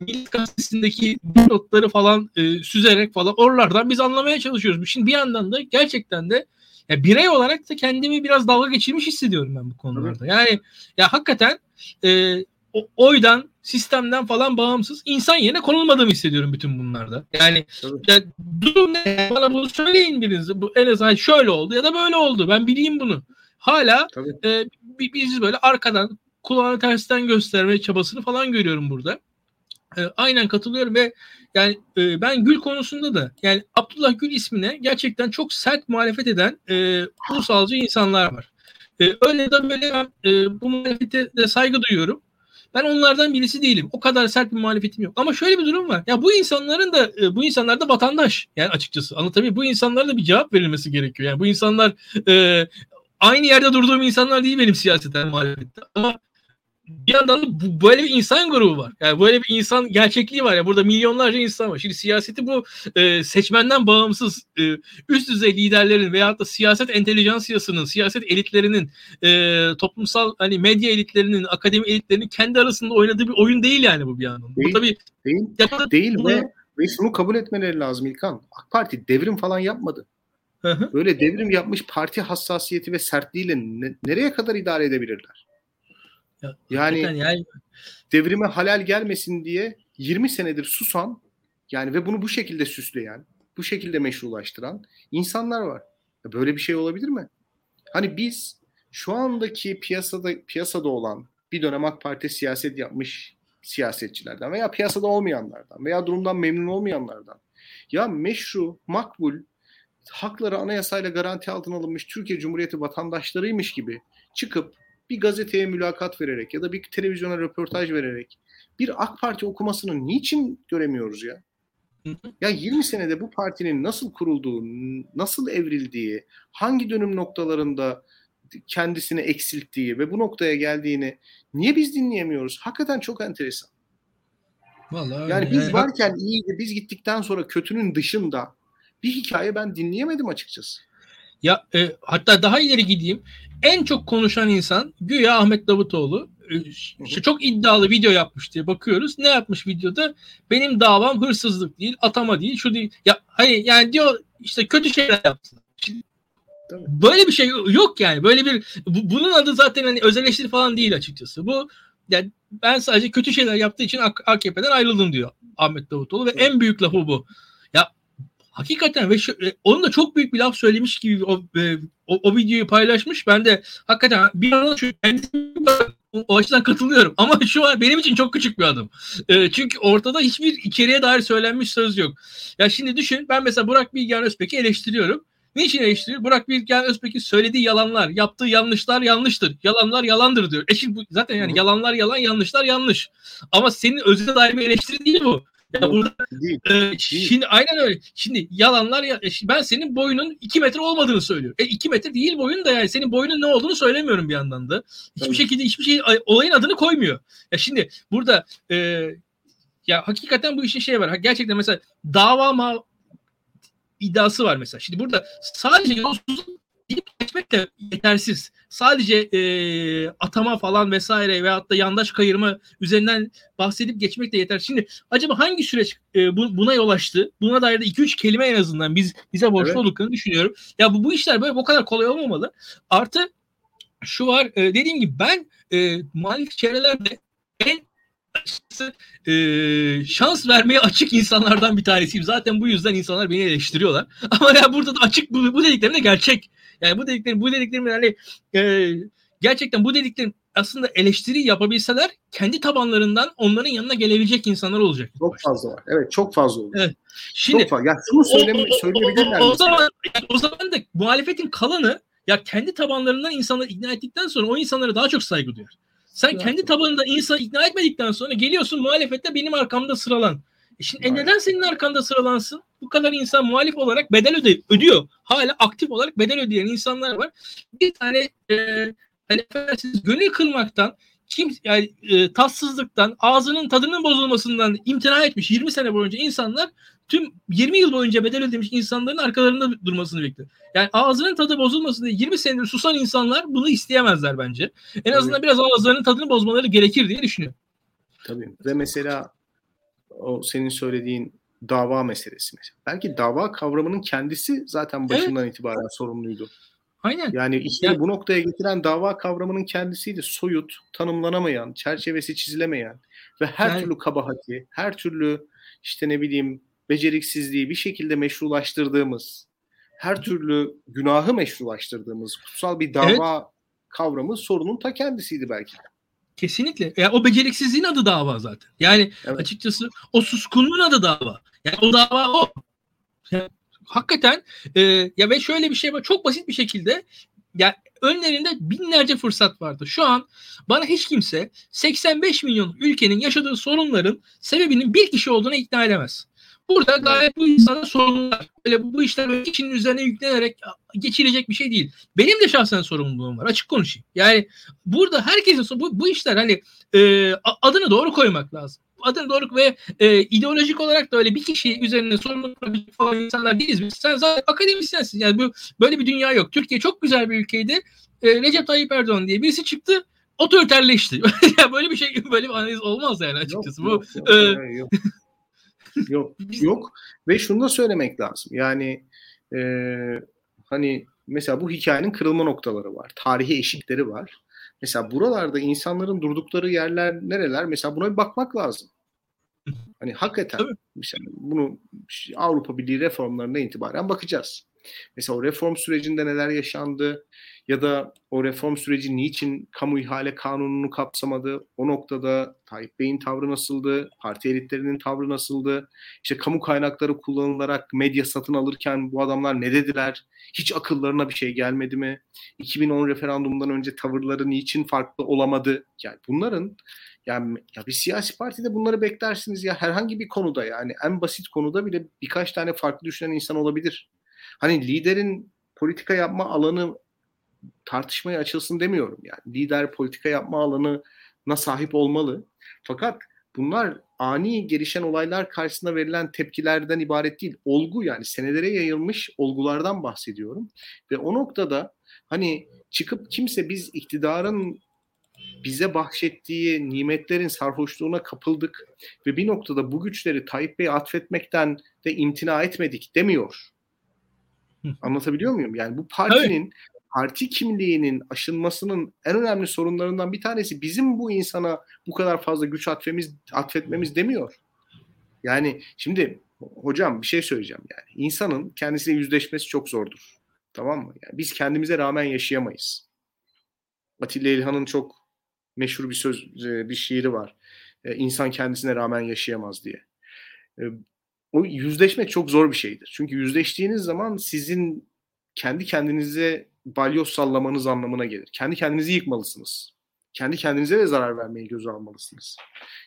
Speaker 1: Millet Gazetesi'ndeki notları falan e, süzerek falan oralardan biz anlamaya çalışıyoruz. Şimdi bir yandan da gerçekten de ya birey olarak da kendimi biraz dalga geçirmiş hissediyorum ben bu konularda. Yani ya hakikaten e, o, oydan, sistemden falan bağımsız insan yerine konulmadığımı hissediyorum bütün bunlarda. Yani ya, durum ne? Bana bunu söyleyin biriniz. Bu en azından şöyle oldu ya da böyle oldu. Ben bileyim bunu. Hala e, biz böyle arkadan kulağını tersten gösterme çabasını falan görüyorum burada. E, aynen katılıyorum ve yani e, ben Gül konusunda da yani Abdullah Gül ismine gerçekten çok sert muhalefet eden e, ulusalcı insanlar var. E, öyle de böyle ben e, bu muhalefete de saygı duyuyorum. Ben onlardan birisi değilim. O kadar sert bir muhalefetim yok. Ama şöyle bir durum var. Ya bu insanların da e, bu insanlar da vatandaş. Yani açıkçası anlatabiliyor. Bu insanlara da bir cevap verilmesi gerekiyor. Yani bu insanlar e, aynı yerde durduğum insanlar değil benim siyaseten muhalefette. Ama bir yandan da bu, böyle bir insan grubu var. Yani böyle bir insan gerçekliği var. Yani burada milyonlarca insan var. Şimdi siyaseti bu e, seçmenden bağımsız e, üst düzey liderlerin veyahut da siyaset entelijansiyasının, siyaset elitlerinin, e, toplumsal hani medya elitlerinin, akademi elitlerinin kendi arasında oynadığı bir oyun değil yani bu bir yandan.
Speaker 3: Değil,
Speaker 1: bu
Speaker 3: tabii değil, değil ve, ve şunu kabul etmeleri lazım İlkan. AK Parti devrim falan yapmadı. Böyle devrim yapmış parti hassasiyeti ve sertliğiyle ne, nereye kadar idare edebilirler? Ya, yani, yani devrime halal gelmesin diye 20 senedir susan yani ve bunu bu şekilde süsleyen, bu şekilde meşrulaştıran insanlar var. Böyle bir şey olabilir mi? Hani biz şu andaki piyasada piyasada olan bir dönem AK Parti siyaset yapmış siyasetçilerden veya piyasada olmayanlardan veya durumdan memnun olmayanlardan ya meşru, makbul, hakları anayasayla garanti altına alınmış Türkiye Cumhuriyeti vatandaşlarıymış gibi çıkıp bir gazeteye mülakat vererek ya da bir televizyona röportaj vererek bir AK Parti okumasını niçin göremiyoruz ya? Ya 20 senede bu partinin nasıl kurulduğu, nasıl evrildiği, hangi dönüm noktalarında kendisini eksilttiği ve bu noktaya geldiğini niye biz dinleyemiyoruz? Hakikaten çok enteresan. Vallahi yani biz varken iyiydi, biz gittikten sonra kötünün dışında bir hikaye ben dinleyemedim açıkçası.
Speaker 1: Ya e, hatta daha ileri gideyim. En çok konuşan insan güya Ahmet Davutoğlu. E, işte çok iddialı video yapmış diye bakıyoruz. Ne yapmış videoda? Benim davam hırsızlık değil, atama değil, şu değil. Ya hani yani diyor işte kötü şeyler yaptı. Böyle bir şey yok yani. Böyle bir bu, bunun adı zaten hani öz eleştiri falan değil açıkçası. Bu yani ben sadece kötü şeyler yaptığı için AKP'den ayrıldım diyor Ahmet Davutoğlu ve evet. en büyük lafı bu. Hakikaten ve şu, e, onun da çok büyük bir laf söylemiş gibi o, e, o, o videoyu paylaşmış. Ben de hakikaten bir anda şu o açıdan katılıyorum. Ama şu an benim için çok küçük bir adım. E, çünkü ortada hiçbir içeriye dair söylenmiş söz yok. Ya şimdi düşün ben mesela Burak Bilgehan Özpek'i eleştiriyorum. Niçin eleştiriyor? Burak Bilgen Özbek'in söylediği yalanlar, yaptığı yanlışlar yanlıştır. Yalanlar yalandır diyor. E şimdi bu, zaten yani yalanlar yalan, yanlışlar yanlış. Ama senin özüne dair bir eleştiri değil bu. Ya burada
Speaker 3: Değil.
Speaker 1: e, şimdi aynen öyle. Şimdi yalanlar ya, e, ben senin boyunun 2 metre olmadığını söylüyorum. E 2 metre değil boyun da yani senin boyunun ne olduğunu söylemiyorum bir yandan da. Hiçbir
Speaker 3: Tabii.
Speaker 1: şekilde hiçbir şey olayın adını koymuyor. Ya şimdi burada e, ya hakikaten bu işin şey var. Gerçekten mesela dava ma iddiası var mesela. Şimdi burada sadece yolsuzluk gidip geçmek de yetersiz. Sadece e, atama falan vesaire veyahut da yandaş kayırma üzerinden bahsedip geçmek de yeter. Şimdi acaba hangi süreç e, bu, buna yol açtı? Buna dair de 2-3 kelime en azından biz bize borçlu
Speaker 3: Evet.
Speaker 1: olduklarını düşünüyorum. Ya bu, bu işler böyle bu kadar kolay olmamalı. Artı şu var e, dediğim gibi ben e, muhalif çevrelerde en açıkçası e, şans vermeye açık insanlardan bir tanesiyim. Zaten bu yüzden insanlar beni eleştiriyorlar. Ama ya burada da açık bu, bu dediklerim de gerçek. Yani bu dediklerim bu dediklerim yani e, gerçekten bu dediklerim aslında eleştiri yapabilseler kendi tabanlarından onların yanına gelebilecek insanlar olacak.
Speaker 3: Çok fazla var. Evet çok fazla olur.
Speaker 1: Evet. Şimdi
Speaker 3: çok fazla. Ya şunu söyleme,
Speaker 1: o, o,
Speaker 3: söyleyebilirler.
Speaker 1: o, o,
Speaker 3: mesela.
Speaker 1: zaman yani o zaman da muhalefetin kalanı ya kendi tabanlarından insanları ikna ettikten sonra o insanlara daha çok saygı duyar. Sen
Speaker 3: Evet.
Speaker 1: kendi tabanında insan ikna etmedikten sonra geliyorsun muhalefette benim arkamda sıralan. E şimdi e neden senin arkanda sıralansın? Bu kadar insan muhalif olarak bedel öde ödüyor. Hala aktif olarak bedel ödeyen insanlar var. Bir tane e, hani affedersiniz, gönül kırmaktan kim yani e, tatsızlıktan, ağzının tadının bozulmasından imtina etmiş 20 sene boyunca insanlar tüm 20 yıl boyunca bedel ödemiş insanların arkalarında durmasını bekliyor. Yani ağzının tadı bozulmasın diye 20 senedir susan insanlar bunu isteyemezler bence. En azından biraz ağızlarının tadını bozmaları gerekir diye düşünüyorum.
Speaker 3: Tabii. Ve mesela o senin söylediğin dava meselesi mesela. Belki dava kavramının kendisi zaten başından itibaren sorumluydu.
Speaker 1: Aynen.
Speaker 3: Yani işte
Speaker 1: Ya-
Speaker 3: bu noktaya getiren dava kavramının kendisiydi. Soyut, tanımlanamayan, çerçevesi çizilemeyen ve her
Speaker 1: Yani-
Speaker 3: türlü kabahati, her türlü işte ne bileyim beceriksizliği bir şekilde meşrulaştırdığımız, her türlü günahı meşrulaştırdığımız kutsal bir dava kavramı sorunun ta kendisiydi belki. de.
Speaker 1: Kesinlikle. Ya o beceriksizliğin adı dava zaten. Yani
Speaker 3: Evet.
Speaker 1: açıkçası o suskunluğun adı dava. Yani o dava o. Ya, hakikaten e, ya ve şöyle bir şey var. Çok basit bir şekilde ya önlerinde binlerce fırsat vardı. Şu an bana hiç kimse 85 milyon ülkenin yaşadığı sorunların sebebinin bir kişi olduğuna ikna edemez. Burada gayet bu insana sorunlar. Böyle bu, bu işler böyle kişinin üzerine yüklenerek geçilecek bir şey değil. Benim de şahsen sorumluluğum var. Açık konuşayım. Yani burada herkesin bu, bu işler hani e, adını doğru koymak lazım. Adını doğru ve e, ideolojik olarak da öyle bir kişi üzerine sorumluluk falan insanlar değiliz biz. Sen zaten akademisyensin. Yani bu böyle bir dünya yok. Türkiye çok güzel bir ülkeydi. E, Recep Tayyip Erdoğan diye birisi çıktı otoriterleşti. böyle bir şey böyle bir analiz olmaz yani açıkçası. bu
Speaker 3: Yok, yok,
Speaker 1: e,
Speaker 3: yok, yok. yok. Ve şunu da söylemek lazım. Yani e, hani mesela bu hikayenin kırılma noktaları var. Tarihi eşikleri var. Mesela buralarda insanların durdukları yerler nereler? Mesela buna bir bakmak lazım. Hani hakikaten
Speaker 1: Tabii.
Speaker 3: mesela bunu Avrupa Birliği reformlarına itibaren bakacağız. Mesela o reform sürecinde neler yaşandı ya da o reform süreci niçin kamu ihale kanununu kapsamadı? O noktada Tayyip Bey'in tavrı nasıldı? Parti elitlerinin tavrı nasıldı? İşte kamu kaynakları kullanılarak medya satın alırken bu adamlar ne dediler? Hiç akıllarına bir şey gelmedi mi? 2010 referandumundan önce tavırları niçin farklı olamadı? Yani bunların yani ya bir siyasi partide bunları beklersiniz ya herhangi bir konuda yani en basit konuda bile birkaç tane farklı düşünen insan olabilir. Hani liderin politika yapma alanı tartışmaya açılsın demiyorum yani. Lider politika yapma alanına sahip olmalı. Fakat bunlar ani gelişen olaylar karşısında verilen tepkilerden ibaret değil. Olgu yani senelere yayılmış olgulardan bahsediyorum. Ve o noktada hani çıkıp kimse biz iktidarın bize bahşettiği nimetlerin sarhoşluğuna kapıldık ve bir noktada bu güçleri Tayyip Bey'e atfetmekten de imtina etmedik demiyor. Anlatabiliyor muyum? Yani bu partinin parti kimliğinin aşınmasının en önemli sorunlarından bir tanesi bizim bu insana bu kadar fazla güç atfemiz, atfetmemiz demiyor. Yani şimdi hocam bir şey söyleyeceğim yani. İnsanın kendisiyle yüzleşmesi çok zordur. Tamam mı? Yani biz kendimize rağmen yaşayamayız. Atilla İlhan'ın çok meşhur bir söz bir şiiri var. Ee, İnsan kendisine rağmen yaşayamaz diye. O yüzleşmek çok zor bir şeydir. Çünkü yüzleştiğiniz zaman sizin kendi kendinize balyoz sallamanız anlamına gelir. Kendi kendinizi yıkmalısınız. Kendi kendinize de zarar vermeyi göze almalısınız.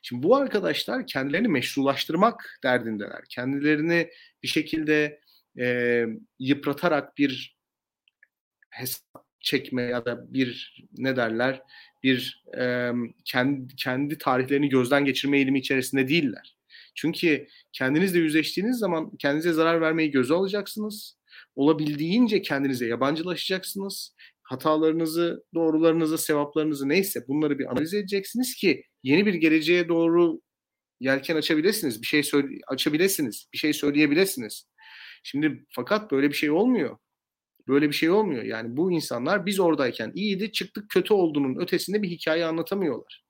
Speaker 3: Şimdi bu arkadaşlar kendilerini meşrulaştırmak derdindeler. Kendilerini bir şekilde e, yıpratarak bir hesap çekme ya da bir ne derler bir e, kendi, kendi tarihlerini gözden geçirme eğilimi içerisinde değiller. Çünkü kendinizle yüzleştiğiniz zaman kendinize zarar vermeyi göze alacaksınız. Olabildiğince kendinize yabancılaşacaksınız. Hatalarınızı, doğrularınızı, sevaplarınızı neyse bunları bir analiz edeceksiniz ki yeni bir geleceğe doğru yelken açabilirsiniz. Bir şey söyle açabilirsiniz. Bir şey söyleyebilirsiniz. Şimdi fakat böyle bir şey olmuyor. Böyle bir şey olmuyor. Yani bu insanlar biz oradayken iyiydi, çıktık kötü olduğunun ötesinde bir hikaye anlatamıyorlar.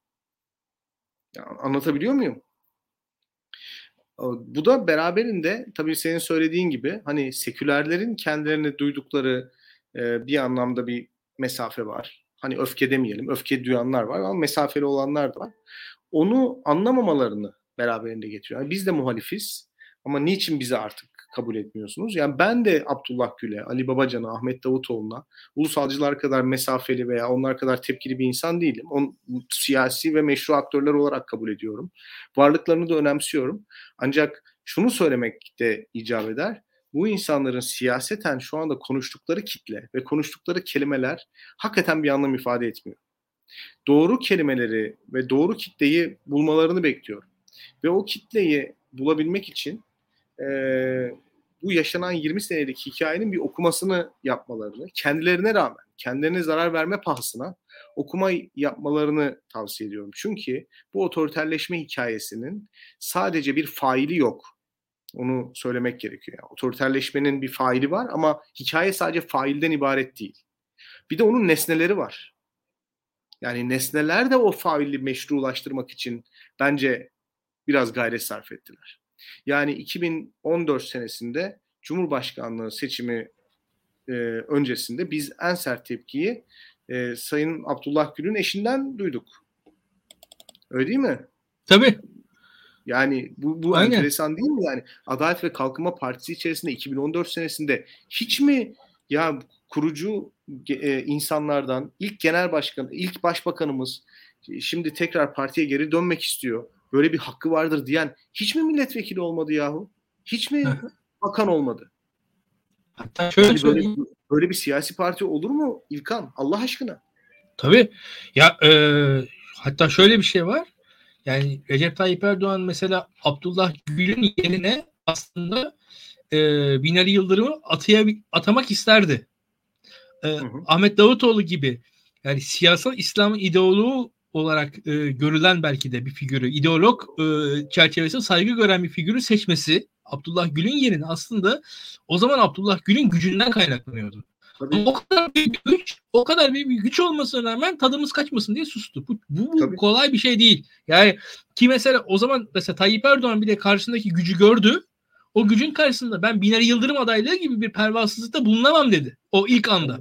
Speaker 3: Ya, anlatabiliyor muyum? Bu da beraberinde tabii senin söylediğin gibi hani sekülerlerin kendilerine duydukları e, bir anlamda bir mesafe var. Hani öfke demeyelim, öfke duyanlar var ama mesafeli olanlar da var. Onu anlamamalarını beraberinde getiriyor. Yani biz de muhalifiz ama niçin bizi artık kabul etmiyorsunuz? Yani ben de Abdullah Gül'e, Ali Babacan'a, Ahmet Davutoğlu'na ulusalcılar kadar mesafeli veya onlar kadar tepkili bir insan değilim. On, siyasi ve meşru aktörler olarak kabul ediyorum. Varlıklarını da önemsiyorum. Ancak şunu söylemek de icap eder. Bu insanların siyaseten şu anda konuştukları kitle ve konuştukları kelimeler hakikaten bir anlam ifade etmiyor. Doğru kelimeleri ve doğru kitleyi bulmalarını bekliyorum. Ve o kitleyi bulabilmek için e, bu yaşanan 20 senelik hikayenin bir okumasını yapmalarını, kendilerine rağmen, kendilerine zarar verme pahasına okuma yapmalarını tavsiye ediyorum. Çünkü bu otoriterleşme hikayesinin sadece bir faili yok. Onu söylemek gerekiyor. Yani otoriterleşmenin bir faili var ama hikaye sadece failden ibaret değil. Bir de onun nesneleri var. Yani nesneler de o faili meşrulaştırmak için bence biraz gayret sarf ettiler. Yani 2014 senesinde Cumhurbaşkanlığı seçimi e, öncesinde biz en sert tepkiyi e, Sayın Abdullah Gül'ün eşinden duyduk. Öyle değil mi?
Speaker 1: Tabii.
Speaker 3: Yani bu, bu enteresan değil mi? Yani Adalet ve Kalkınma Partisi içerisinde 2014 senesinde hiç mi ya kurucu e, insanlardan ilk genel başkan, ilk başbakanımız şimdi tekrar partiye geri dönmek istiyor böyle bir hakkı vardır diyen hiç mi milletvekili olmadı yahu? Hiç mi bakan olmadı? Hatta şöyle yani böyle, böyle bir siyasi parti olur mu İlkan? Allah aşkına.
Speaker 1: Tabii. Ya e, hatta şöyle bir şey var. Yani Recep Tayyip Erdoğan mesela Abdullah Gül'ün yerine aslında e, Binali Yıldırım'ı ataya, atamak isterdi. E, hı hı. Ahmet Davutoğlu gibi yani siyasal İslam'ın ideoloğu olarak e, görülen belki de bir figürü, ideolog e, çerçevesinde saygı gören bir figürü seçmesi Abdullah Gül'ün yerine aslında o zaman Abdullah Gül'ün gücünden kaynaklanıyordu. Tabii. o kadar büyük bir güç, o kadar büyük bir güç olmasına rağmen tadımız kaçmasın diye sustu. Bu, bu, bu kolay bir şey değil. Yani ki mesela o zaman mesela Tayyip Erdoğan bir de karşısındaki gücü gördü. O gücün karşısında ben Binali Yıldırım adaylığı gibi bir pervasızlıkta bulunamam dedi. O ilk anda.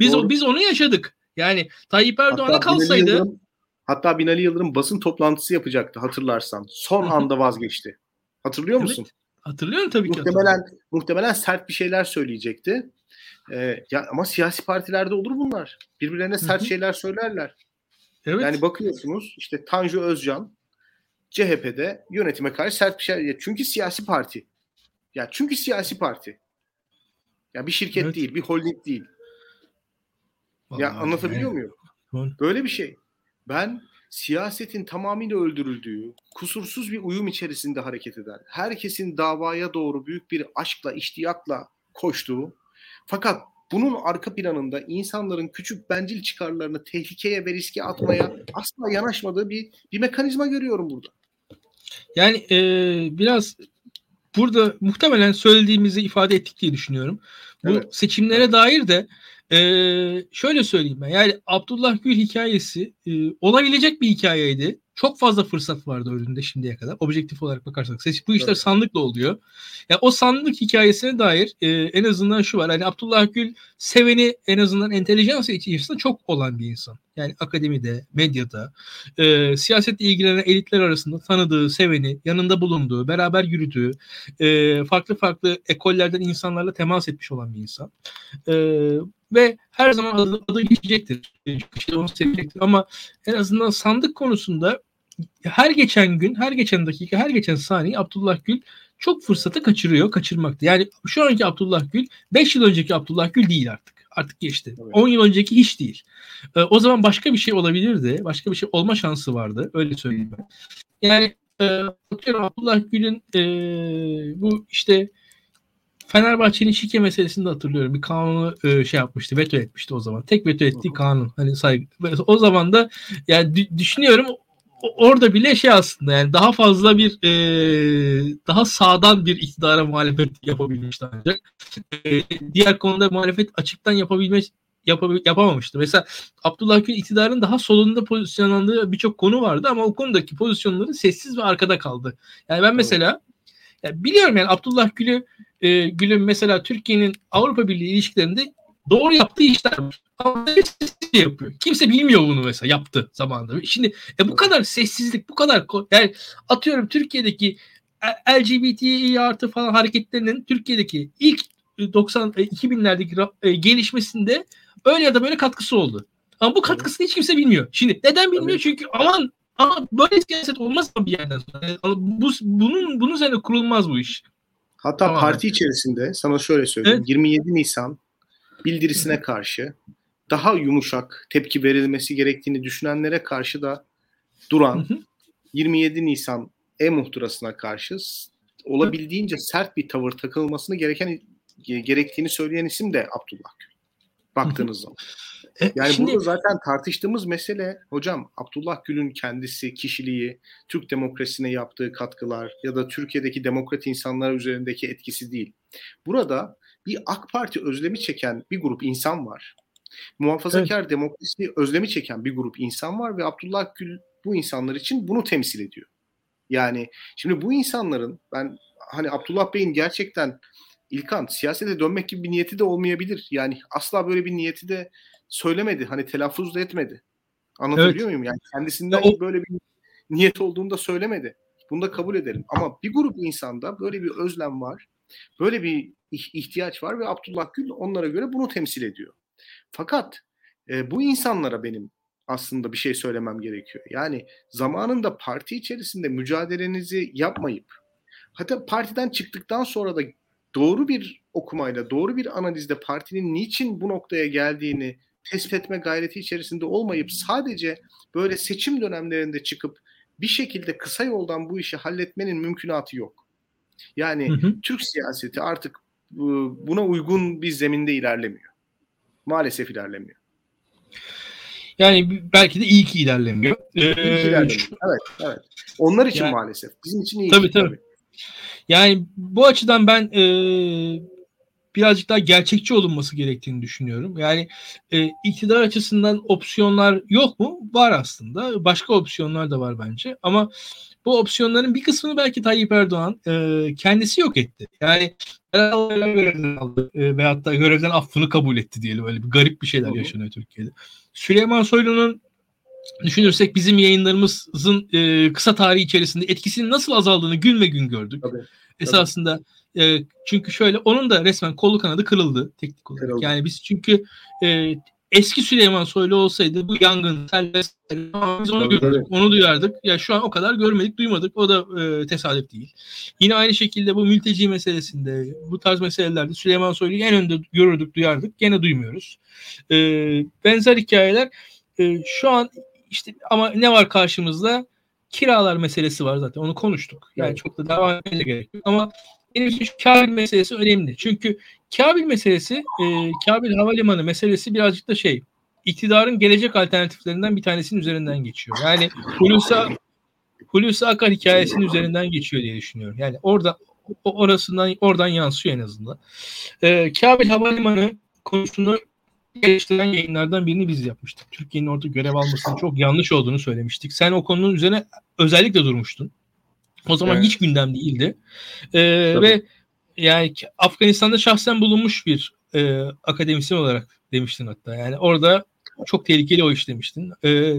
Speaker 1: Biz o, biz onu yaşadık. Yani Tayyip Erdoğan'a kalsaydı Yıldırım,
Speaker 3: Hatta Binali Yıldırım basın toplantısı yapacaktı hatırlarsan. Son anda vazgeçti. Hatırlıyor musun? Evet,
Speaker 1: hatırlıyorum tabii
Speaker 3: ki. Muhtemelen muhtemelen sert bir şeyler söyleyecekti. Ee, ya ama siyasi partilerde olur bunlar. Birbirlerine sert Hı-hı. şeyler söylerler. Evet. Yani bakıyorsunuz işte Tanju Özcan CHP'de yönetime karşı sert bir şey. Çünkü siyasi parti. Ya çünkü siyasi parti. Ya bir şirket evet. değil, bir holding değil. Vallahi ya anlatabiliyor yani. muyum? Böyle bir şey. Ben siyasetin tamamıyla öldürüldüğü, kusursuz bir uyum içerisinde hareket eden, herkesin davaya doğru büyük bir aşkla, iştiyakla koştuğu, fakat bunun arka planında insanların küçük bencil çıkarlarını tehlikeye ve riske atmaya asla yanaşmadığı bir bir mekanizma görüyorum burada.
Speaker 1: Yani e, biraz burada muhtemelen söylediğimizi ifade ettik diye düşünüyorum. Bu evet. seçimlere dair de Ee, şöyle söyleyeyim ben. Yani Abdullah Gül hikayesi e, olabilecek bir hikayeydi. Çok fazla fırsat vardı önünde şimdiye kadar. Objektif olarak bakarsak. Bu işler evet. sandıkla oluyor. Yani o sandık hikayesine dair e, en azından şu var. Hani Abdullah Gül seveni en azından entelijans içerisinde çok olan bir insan. Yani akademide, medyada, e, siyasetle ilgilenen elitler arasında tanıdığı, seveni, yanında bulunduğu, beraber yürüdüğü, e, farklı farklı ekollerden insanlarla temas etmiş olan bir insan. E, ve her zaman adı, adı geçecektir. İşte onu sevecektir. Ama en azından sandık konusunda her geçen gün, her geçen dakika, her geçen saniye Abdullah Gül çok fırsatı kaçırıyor, kaçırmakta. Yani şu anki Abdullah Gül 5 yıl önceki Abdullah Gül değil artık. Artık geçti. Evet. 10 yıl önceki hiç değil. Ee, o zaman başka bir şey olabilirdi. Başka bir şey olma şansı vardı. Öyle söyleyeyim ben. Yani e, Abdullah Gül'ün e, bu işte Fenerbahçe'nin şike meselesini de hatırlıyorum. Bir kanunu e, şey yapmıştı, veto etmişti o zaman. Tek veto ettiği kanun. Hani saygı. O zaman da yani düşünüyorum orada bile şey aslında yani daha fazla bir e, daha sağdan bir iktidara muhalefet yapabilmişti ancak. E, diğer konuda muhalefet açıktan yapabilme yapabil, yapamamıştı. Mesela Abdullah Gül iktidarın daha solunda pozisyonlandığı birçok konu vardı ama o konudaki pozisyonları sessiz ve arkada kaldı. Yani ben mesela yani biliyorum yani Abdullah Gül'ü e, Gül'ün mesela Türkiye'nin Avrupa Birliği ilişkilerinde doğru yaptığı işler var. Ama yapıyor. Kimse bilmiyor bunu mesela yaptı zamanında. Şimdi e, bu kadar sessizlik, bu kadar yani atıyorum Türkiye'deki LGBTİ artı falan hareketlerinin Türkiye'deki ilk 90 2000'lerdeki e, gelişmesinde öyle ya da böyle katkısı oldu. Ama bu katkısını hiç kimse bilmiyor. Şimdi neden bilmiyor? Tabii. Çünkü aman ama böyle siyaset olmaz mı bir yerden sonra? Bu, bunun bunun üzerine kurulmaz bu iş.
Speaker 3: Hatta tamam. parti içerisinde sana şöyle söyleyeyim. Evet. 27 Nisan bildirisine karşı daha yumuşak tepki verilmesi gerektiğini düşünenlere karşı da duran 27 Nisan e-muhtırasına karşı olabildiğince sert bir tavır takılmasını gereken gerektiğini söyleyen isim de Abdullah Gül. Baktığınız zaman. E, yani Şimdi... burada zaten tartıştığımız mesele hocam Abdullah Gül'ün kendisi, kişiliği, Türk demokrasisine yaptığı katkılar ya da Türkiye'deki demokrat insanlar üzerindeki etkisi değil. Burada bir AK Parti özlemi çeken bir grup insan var. Muhafazakar evet. demokrasi özlemi çeken bir grup insan var ve Abdullah Gül bu insanlar için bunu temsil ediyor. Yani şimdi bu insanların ben hani Abdullah Bey'in gerçekten İlkan siyasete dönmek gibi bir niyeti de olmayabilir. Yani asla böyle bir niyeti de söylemedi. Hani telaffuz da etmedi. Anlatabiliyor evet. muyum? Yani kendisinden o... böyle bir niyet olduğunu da söylemedi. Bunu da kabul edelim. Ama bir grup insanda böyle bir özlem var. Böyle bir ihtiyaç var ve Abdullah Gül onlara göre bunu temsil ediyor. Fakat e, bu insanlara benim aslında bir şey söylemem gerekiyor. Yani zamanında parti içerisinde mücadelenizi yapmayıp hatta partiden çıktıktan sonra da doğru bir okumayla, doğru bir analizde partinin niçin bu noktaya geldiğini tespit etme gayreti içerisinde olmayıp sadece böyle seçim dönemlerinde çıkıp bir şekilde kısa yoldan bu işi halletmenin mümkünatı yok. Yani hı hı. Türk siyaseti artık buna uygun bir zeminde ilerlemiyor. Maalesef ilerlemiyor.
Speaker 1: Yani belki de iyi ki ilerlemiyor. Ee, iyi ki
Speaker 3: ilerlemiyor. Evet, evet. Onlar için yani, maalesef. Bizim için iyi.
Speaker 1: Tabii ki, tabii. tabii. Yani bu açıdan ben e, birazcık daha gerçekçi olunması gerektiğini düşünüyorum. Yani e, iktidar açısından opsiyonlar yok mu? Var aslında. Başka opsiyonlar da var bence. Ama bu opsiyonların bir kısmını belki Tayyip Erdoğan e, kendisi yok etti. Yani görevden aldı e, veyahut da görevden affını kabul etti diyelim. Öyle bir garip bir şeyler yaşanıyor Türkiye'de. Süleyman Soylu'nun düşünürsek bizim yayınlarımızın e, kısa tarihi içerisinde etkisinin nasıl azaldığını gün ve gün gördük. Tabii, Esasında e, çünkü şöyle onun da resmen kolu kanadı kırıldı teknik olarak. Kırıldı. Yani biz çünkü e, eski Süleyman Soylu olsaydı bu yangın, sel biz onu görürdük, onu duyardık. Ya şu an o kadar görmedik, duymadık. O da e, tesadüf değil. Yine aynı şekilde bu mülteci meselesinde, bu tarz meselelerde Süleyman Soylu'yu en önde görürdük, duyardık. Gene duymuyoruz. E, benzer hikayeler e, şu an işte ama ne var karşımızda? Kiralar meselesi var zaten. Onu konuştuk. Yani evet. çok da devam etmeye gerek yok. Ama benim için şu Kabil meselesi önemli. Çünkü Kabil meselesi, e, Kabil Havalimanı meselesi birazcık da şey, iktidarın gelecek alternatiflerinden bir tanesinin üzerinden geçiyor. Yani Hulusi, Hulusi Akar hikayesinin üzerinden geçiyor diye düşünüyorum. Yani orada orasından oradan yansıyor en azından. E, Kabil Havalimanı konusunu eleştiren yayınlardan birini biz yapmıştık. Türkiye'nin orada görev almasının çok yanlış olduğunu söylemiştik. Sen o konunun üzerine özellikle durmuştun. O zaman evet. hiç gündem değildi. Ee, ve yani Afganistan'da şahsen bulunmuş bir e, akademisyen olarak demiştin hatta. Yani orada çok tehlikeli o iş demiştin. Ee,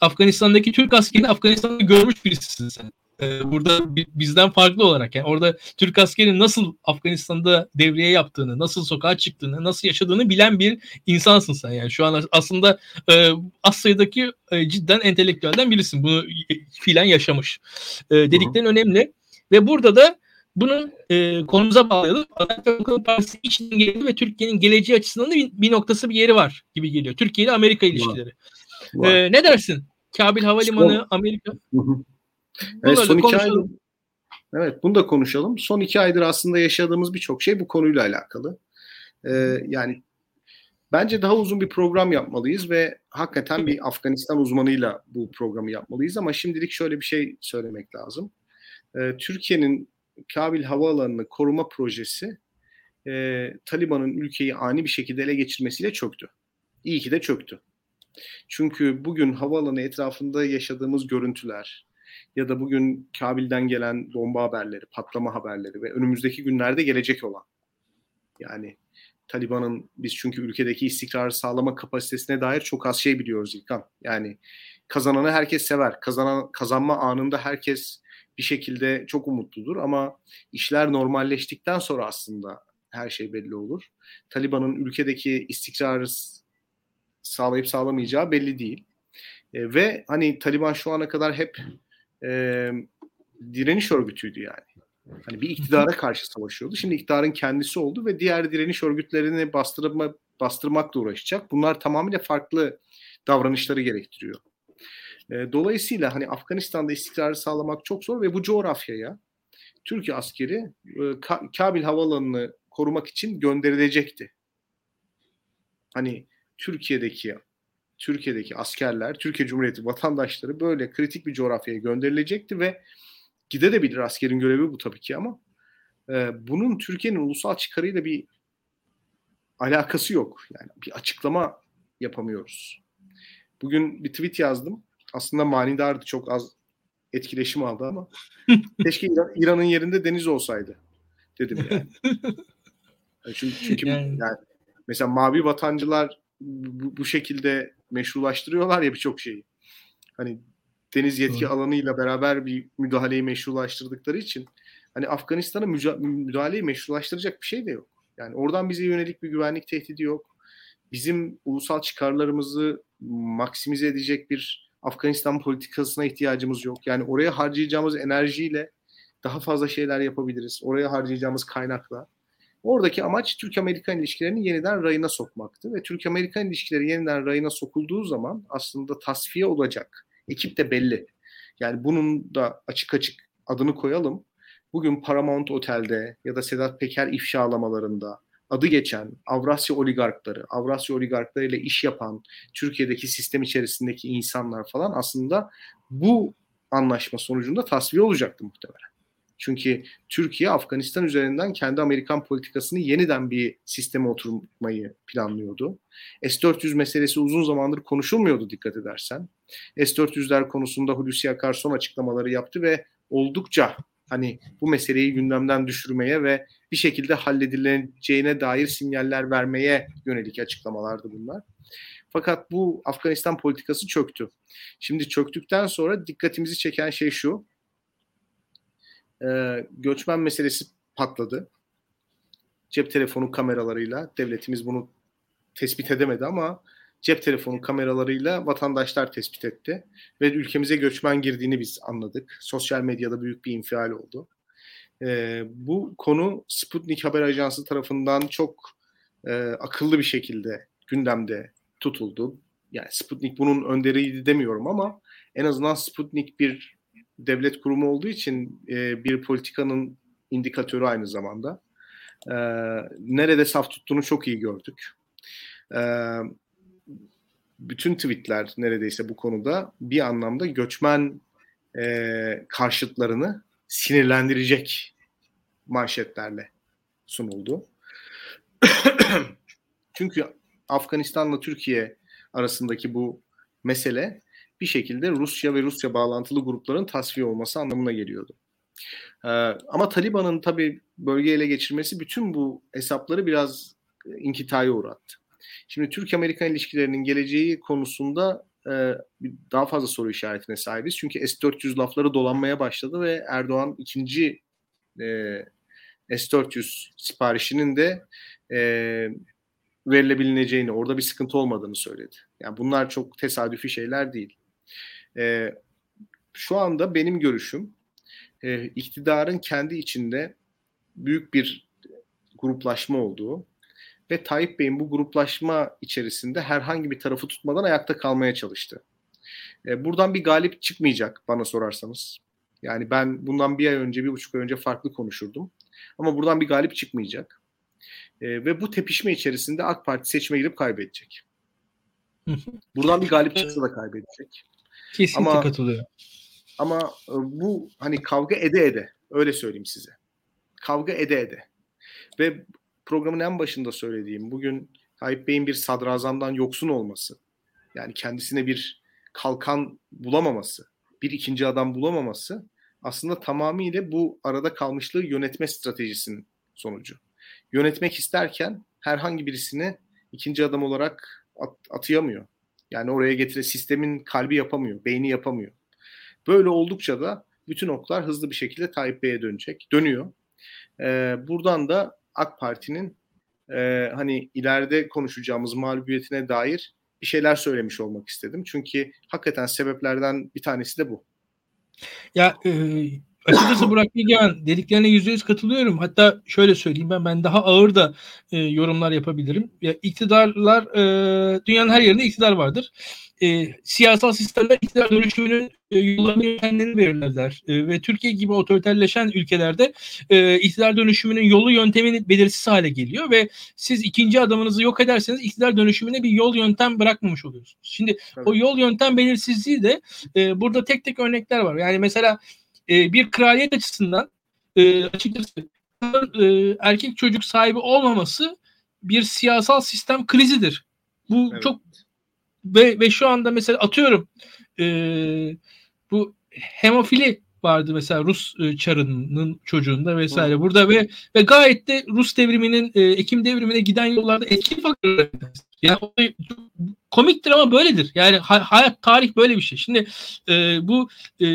Speaker 1: Afganistan'daki Türk askerini Afganistan'da görmüş birisisin sen. Ee, burada bizden farklı olarak yani orada Türk askerinin nasıl Afganistan'da devriye yaptığını, nasıl sokağa çıktığını, nasıl yaşadığını bilen bir insansın sen yani. Şu an aslında e, az sayıdaki e, cidden entelektüelden birisin. Bunu filan yaşamış. E, dediklerin Hı-hı. önemli. Ve burada da bunun e, konumuza bağlayalım. Adalet ve Kalkınma Partisi içinden geliyor ve Türkiye'nin geleceği açısından da bir, bir noktası bir yeri var gibi geliyor. Türkiye ile Amerika ilişkileri. Var. E, ne dersin? Kabil Havalimanı. Amerika.
Speaker 3: Evet, son iki aydır, evet bunu da konuşalım. Son iki aydır aslında yaşadığımız birçok şey bu konuyla alakalı. Ee, yani bence daha uzun bir program yapmalıyız ve hakikaten bir Afganistan uzmanıyla bu programı yapmalıyız ama şimdilik şöyle bir şey söylemek lazım. Ee, Türkiye'nin Kabil Havaalanı'nı koruma projesi e, Taliban'ın ülkeyi ani bir şekilde ele geçirmesiyle çöktü. İyi ki de çöktü. Çünkü bugün havaalanı etrafında yaşadığımız görüntüler ya da bugün Kabil'den gelen bomba haberleri, patlama haberleri ve önümüzdeki günlerde gelecek olan yani Taliban'ın biz çünkü ülkedeki istikrarı sağlama kapasitesine dair çok az şey biliyoruz İlkan. Yani kazananı herkes sever. Kazanan kazanma anında herkes bir şekilde çok umutludur ama işler normalleştikten sonra aslında her şey belli olur. Taliban'ın ülkedeki istikrarı sağlayıp sağlamayacağı belli değil. E, ve hani Taliban şu ana kadar hep e, direniş örgütüydü yani. Hani bir iktidara karşı savaşıyordu. Şimdi iktidarın kendisi oldu ve diğer direniş örgütlerini bastırma, bastırmakla uğraşacak. Bunlar tamamıyla farklı davranışları gerektiriyor. E, dolayısıyla hani Afganistan'da istikrarı sağlamak çok zor ve bu coğrafyaya Türkiye askeri e, Kabil Havalanı'nı korumak için gönderilecekti. Hani Türkiye'deki Türkiye'deki askerler, Türkiye Cumhuriyeti vatandaşları böyle kritik bir coğrafyaya gönderilecekti ve gidebilir askerin görevi bu tabii ki ama e, bunun Türkiye'nin ulusal çıkarıyla bir alakası yok. Yani bir açıklama yapamıyoruz. Bugün bir tweet yazdım aslında manidardı. Çok az etkileşim aldı ama keşke İran, İran'ın yerinde deniz olsaydı dedim yani. çünkü, çünkü yani. yani mesela mavi vatancılar bu, bu şekilde meşrulaştırıyorlar ya birçok şeyi. Hani deniz yetki Doğru. alanıyla beraber bir müdahaleyi meşrulaştırdıkları için hani Afganistan'a müdahaleyi meşrulaştıracak bir şey de yok. Yani oradan bize yönelik bir güvenlik tehdidi yok. Bizim ulusal çıkarlarımızı maksimize edecek bir Afganistan politikasına ihtiyacımız yok. Yani oraya harcayacağımız enerjiyle daha fazla şeyler yapabiliriz. Oraya harcayacağımız kaynakla. Oradaki amaç Türk-Amerikan ilişkilerini yeniden rayına sokmaktı. Ve Türk-Amerikan ilişkileri yeniden rayına sokulduğu zaman aslında tasfiye olacak. Ekip de belli. Yani bunun da açık açık adını koyalım. Bugün Paramount Otel'de ya da Sedat Peker ifşalamalarında adı geçen Avrasya oligarkları, Avrasya oligarklarıyla iş yapan Türkiye'deki sistem içerisindeki insanlar falan aslında bu anlaşma sonucunda tasfiye olacaktı muhtemelen. Çünkü Türkiye Afganistan üzerinden kendi Amerikan politikasını yeniden bir sisteme oturmayı planlıyordu. S-400 meselesi uzun zamandır konuşulmuyordu dikkat edersen. S-400'ler konusunda Hulusi Akar son açıklamaları yaptı ve oldukça hani bu meseleyi gündemden düşürmeye ve bir şekilde halledileceğine dair sinyaller vermeye yönelik açıklamalardı bunlar. Fakat bu Afganistan politikası çöktü. Şimdi çöktükten sonra dikkatimizi çeken şey şu. E, göçmen meselesi patladı. Cep telefonu kameralarıyla devletimiz bunu tespit edemedi ama cep telefonu kameralarıyla vatandaşlar tespit etti. Ve ülkemize göçmen girdiğini biz anladık. Sosyal medyada büyük bir infial oldu. Ee, bu konu Sputnik Haber Ajansı tarafından çok e, akıllı bir şekilde gündemde tutuldu. Yani Sputnik bunun önderiydi demiyorum ama en azından Sputnik bir devlet kurumu olduğu için e, bir politikanın indikatörü aynı zamanda. E, nerede saf tuttuğunu çok iyi gördük. E, bütün tweetler neredeyse bu konuda bir anlamda göçmen e, karşıtlarını sinirlendirecek manşetlerle sunuldu. Çünkü Afganistan'la Türkiye arasındaki bu mesele bir şekilde Rusya ve Rusya bağlantılı grupların tasfiye olması anlamına geliyordu. Ee, ama Taliban'ın tabii bölge ele geçirmesi bütün bu hesapları biraz e, inkitaya uğrattı. Şimdi Türk-Amerikan ilişkilerinin geleceği konusunda e, daha fazla soru işaretine sahibiz. Çünkü S-400 lafları dolanmaya başladı ve Erdoğan ikinci e, S-400 siparişinin de e, verilebileceğini, orada bir sıkıntı olmadığını söyledi. Yani bunlar çok tesadüfi şeyler değil. E, şu anda benim görüşüm e, iktidarın kendi içinde büyük bir gruplaşma olduğu ve Tayyip Bey'in bu gruplaşma içerisinde herhangi bir tarafı tutmadan ayakta kalmaya çalıştı. E, buradan bir galip çıkmayacak bana sorarsanız. Yani ben bundan bir ay önce, bir buçuk ay önce farklı konuşurdum. Ama buradan bir galip çıkmayacak. E, ve bu tepişme içerisinde AK Parti seçime girip kaybedecek. Buradan bir galip çıksa da kaybedecek.
Speaker 1: Kesinlikle ama, katılıyorum.
Speaker 3: Ama e, bu hani kavga ede ede öyle söyleyeyim size. Kavga ede ede. Ve programın en başında söylediğim bugün Tayyip Bey'in bir sadrazamdan yoksun olması, yani kendisine bir kalkan bulamaması, bir ikinci adam bulamaması aslında tamamıyla bu arada kalmışlığı yönetme stratejisinin sonucu. Yönetmek isterken herhangi birisini ikinci adam olarak at- atayamıyor. Yani oraya getire sistemin kalbi yapamıyor, beyni yapamıyor. Böyle oldukça da bütün oklar hızlı bir şekilde Tayyip Bey'e dönecek, dönüyor. Ee, buradan da AK Parti'nin e, hani ileride konuşacağımız mağlubiyetine dair bir şeyler söylemiş olmak istedim. Çünkü hakikaten sebeplerden bir tanesi de bu.
Speaker 1: Ya e, açıkçası Burak Bilgehan dediklerine yüzde yüz katılıyorum. Hatta şöyle söyleyeyim ben ben daha ağır da e, yorumlar yapabilirim. Ya iktidarlar e, dünyanın her yerinde iktidar vardır e, siyasal sistemler iktidar dönüşümünün e, yollarını yöntemlerini belirlerler. E, ve Türkiye gibi otoriterleşen ülkelerde e, iktidar dönüşümünün yolu yöntemini belirsiz hale geliyor ve siz ikinci adamınızı yok ederseniz iktidar dönüşümüne bir yol yöntem bırakmamış oluyorsunuz. Şimdi evet. o yol yöntem belirsizliği de e, burada tek tek örnekler var. Yani mesela e, bir kraliyet açısından e, açıkçası e, erkek çocuk sahibi olmaması bir siyasal sistem krizidir. Bu evet. çok ve, ve şu anda mesela atıyorum e, bu hemofili vardı mesela Rus e, çarının çocuğunda vesaire. Burada ve ve gayet de Rus devriminin e, Ekim devrimine giden yollarda etki faktörü. Yani o, komiktir ama böyledir. Yani hayat tarih böyle bir şey. Şimdi e, bu e,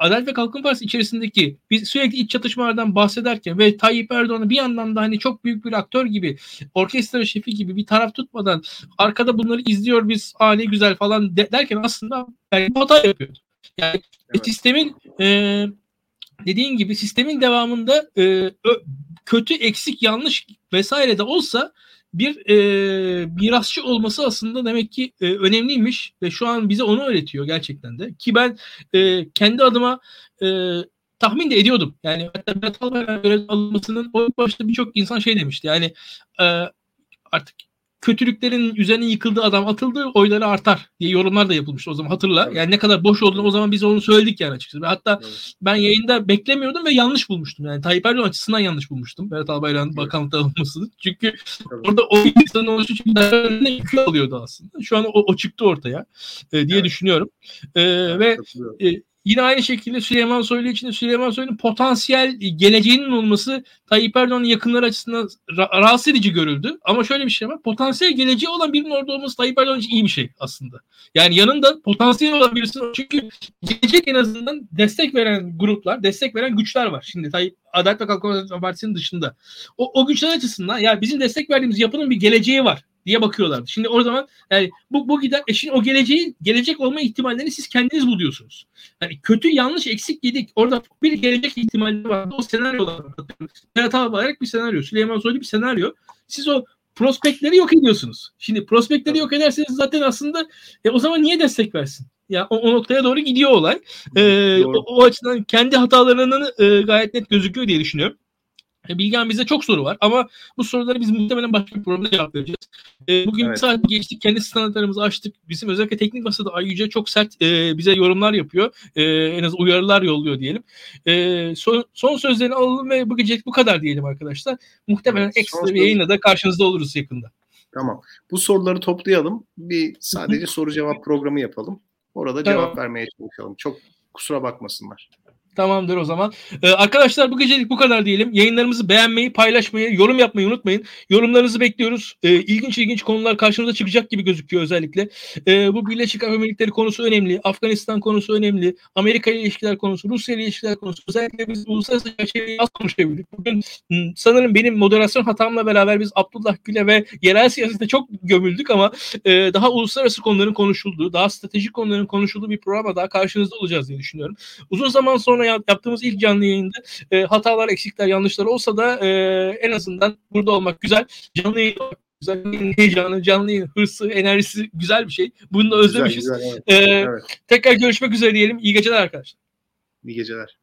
Speaker 1: Adalet ve Kalkınma Partisi içerisindeki biz sürekli iç çatışmalardan bahsederken ve Tayyip Erdoğan'ı bir yandan da hani çok büyük bir aktör gibi, orkestra şefi gibi bir taraf tutmadan arkada bunları izliyor biz ani güzel falan de, derken aslında yani hata yapıyordu. Yani evet. sistemin e, dediğin gibi sistemin devamında e, kötü, eksik, yanlış vesaire de olsa bir e, mirasçı olması aslında demek ki e, önemliymiş ve şu an bize onu öğretiyor gerçekten de. Ki ben e, kendi adıma e, tahmin de ediyordum. Yani hatta Berat Albayrak'ın görev alınmasının o başta birçok insan şey demişti. Yani e, artık kötülüklerin üzerine yıkıldığı adam atıldı oyları artar diye yorumlar da yapılmıştı o zaman hatırla. Yani ne kadar boş olduğunu o zaman biz onu söyledik yani açıkçası. Hatta evet. ben yayında beklemiyordum ve yanlış bulmuştum. Yani Tayyip Erdoğan açısından yanlış bulmuştum. Berat Albayrak'ın evet. bakanlıkta alınmasını. Çünkü evet. orada o insanın oluşu çünkü önüne yükü alıyordu aslında. Şu an o, o çıktı ortaya e, diye evet. düşünüyorum. E, ve e, Yine aynı şekilde Süleyman Soylu için de Süleyman Soylu'nun potansiyel geleceğinin olması Tayyip Erdoğan'ın yakınları açısından ra- rahatsız edici görüldü. Ama şöyle bir şey var. Potansiyel geleceği olan birinin orada olması Tayyip Erdoğan için iyi bir şey aslında. Yani yanında potansiyel olan birisi çünkü gelecek en azından destek veren gruplar, destek veren güçler var. Şimdi Tayyip Adalet ve Kalkınma Partisi'nin dışında. O, o güçler açısından yani bizim destek verdiğimiz yapının bir geleceği var diye bakıyorlardı. Şimdi o zaman yani bu, bu gider eşin o geleceği gelecek olma ihtimallerini siz kendiniz buluyorsunuz. Yani kötü yanlış eksik yedik. Orada bir gelecek ihtimali var. O senaryolar var. Berat Albayrak bir senaryo. Süleyman Soylu bir senaryo. Siz o prospektleri yok ediyorsunuz. Şimdi prospektleri yok ederseniz zaten aslında e, o zaman niye destek versin? Ya o, o noktaya doğru gidiyor olay. Ee, o, o açıdan kendi hatalarının e, gayet net gözüküyor diye düşünüyorum. E, Bilgen bize çok soru var ama bu soruları biz muhtemelen başka bir programda cevap vereceğiz. E, bugün evet. bir saat geçtik. Kendi standartlarımızı açtık. Bizim özellikle teknik masada Ayyüce çok sert e, bize yorumlar yapıyor. E, en az uyarılar yolluyor diyelim. E, son, son sözlerini alalım ve bu gece bu kadar diyelim arkadaşlar. Muhtemelen evet, ekstra bir yayınla da karşınızda oluruz yakında.
Speaker 3: Tamam. Bu soruları toplayalım. Bir sadece soru cevap programı yapalım. Orada
Speaker 1: Tamam.
Speaker 3: cevap vermeye çalışalım. Çok kusura bakmasınlar.
Speaker 1: Tamamdır o zaman. Ee, arkadaşlar bu gecelik bu kadar diyelim. Yayınlarımızı beğenmeyi, paylaşmayı, yorum yapmayı unutmayın. Yorumlarınızı bekliyoruz. Ee, ilginç ilginç konular karşımıza çıkacak gibi gözüküyor özellikle. Ee, bu Birleşik Arap Emirlikleri konusu önemli. Afganistan konusu önemli. Amerika ile ilişkiler konusu, Rusya ile ilişkiler konusu. Özellikle biz uluslararası çerçeveyi az konuşabildik. Bugün m, sanırım benim moderasyon hatamla beraber biz Abdullah Gül'e ve yerel siyasete çok gömüldük ama e, daha uluslararası konuların konuşulduğu, daha stratejik konuların konuşulduğu bir programa daha karşınızda olacağız diye düşünüyorum. Uzun zaman sonra yaptığımız ilk canlı yayında e, hatalar, eksikler, yanlışlar olsa da e, en azından burada olmak güzel. Canlı yayın güzel heyecanı, canlı yayın, hırsı, enerjisi güzel bir şey. Bunu da özlemişiz.
Speaker 3: Güzel, güzel, evet.
Speaker 1: Ee,
Speaker 3: evet.
Speaker 1: Tekrar görüşmek üzere diyelim. İyi geceler arkadaşlar.
Speaker 3: İyi geceler.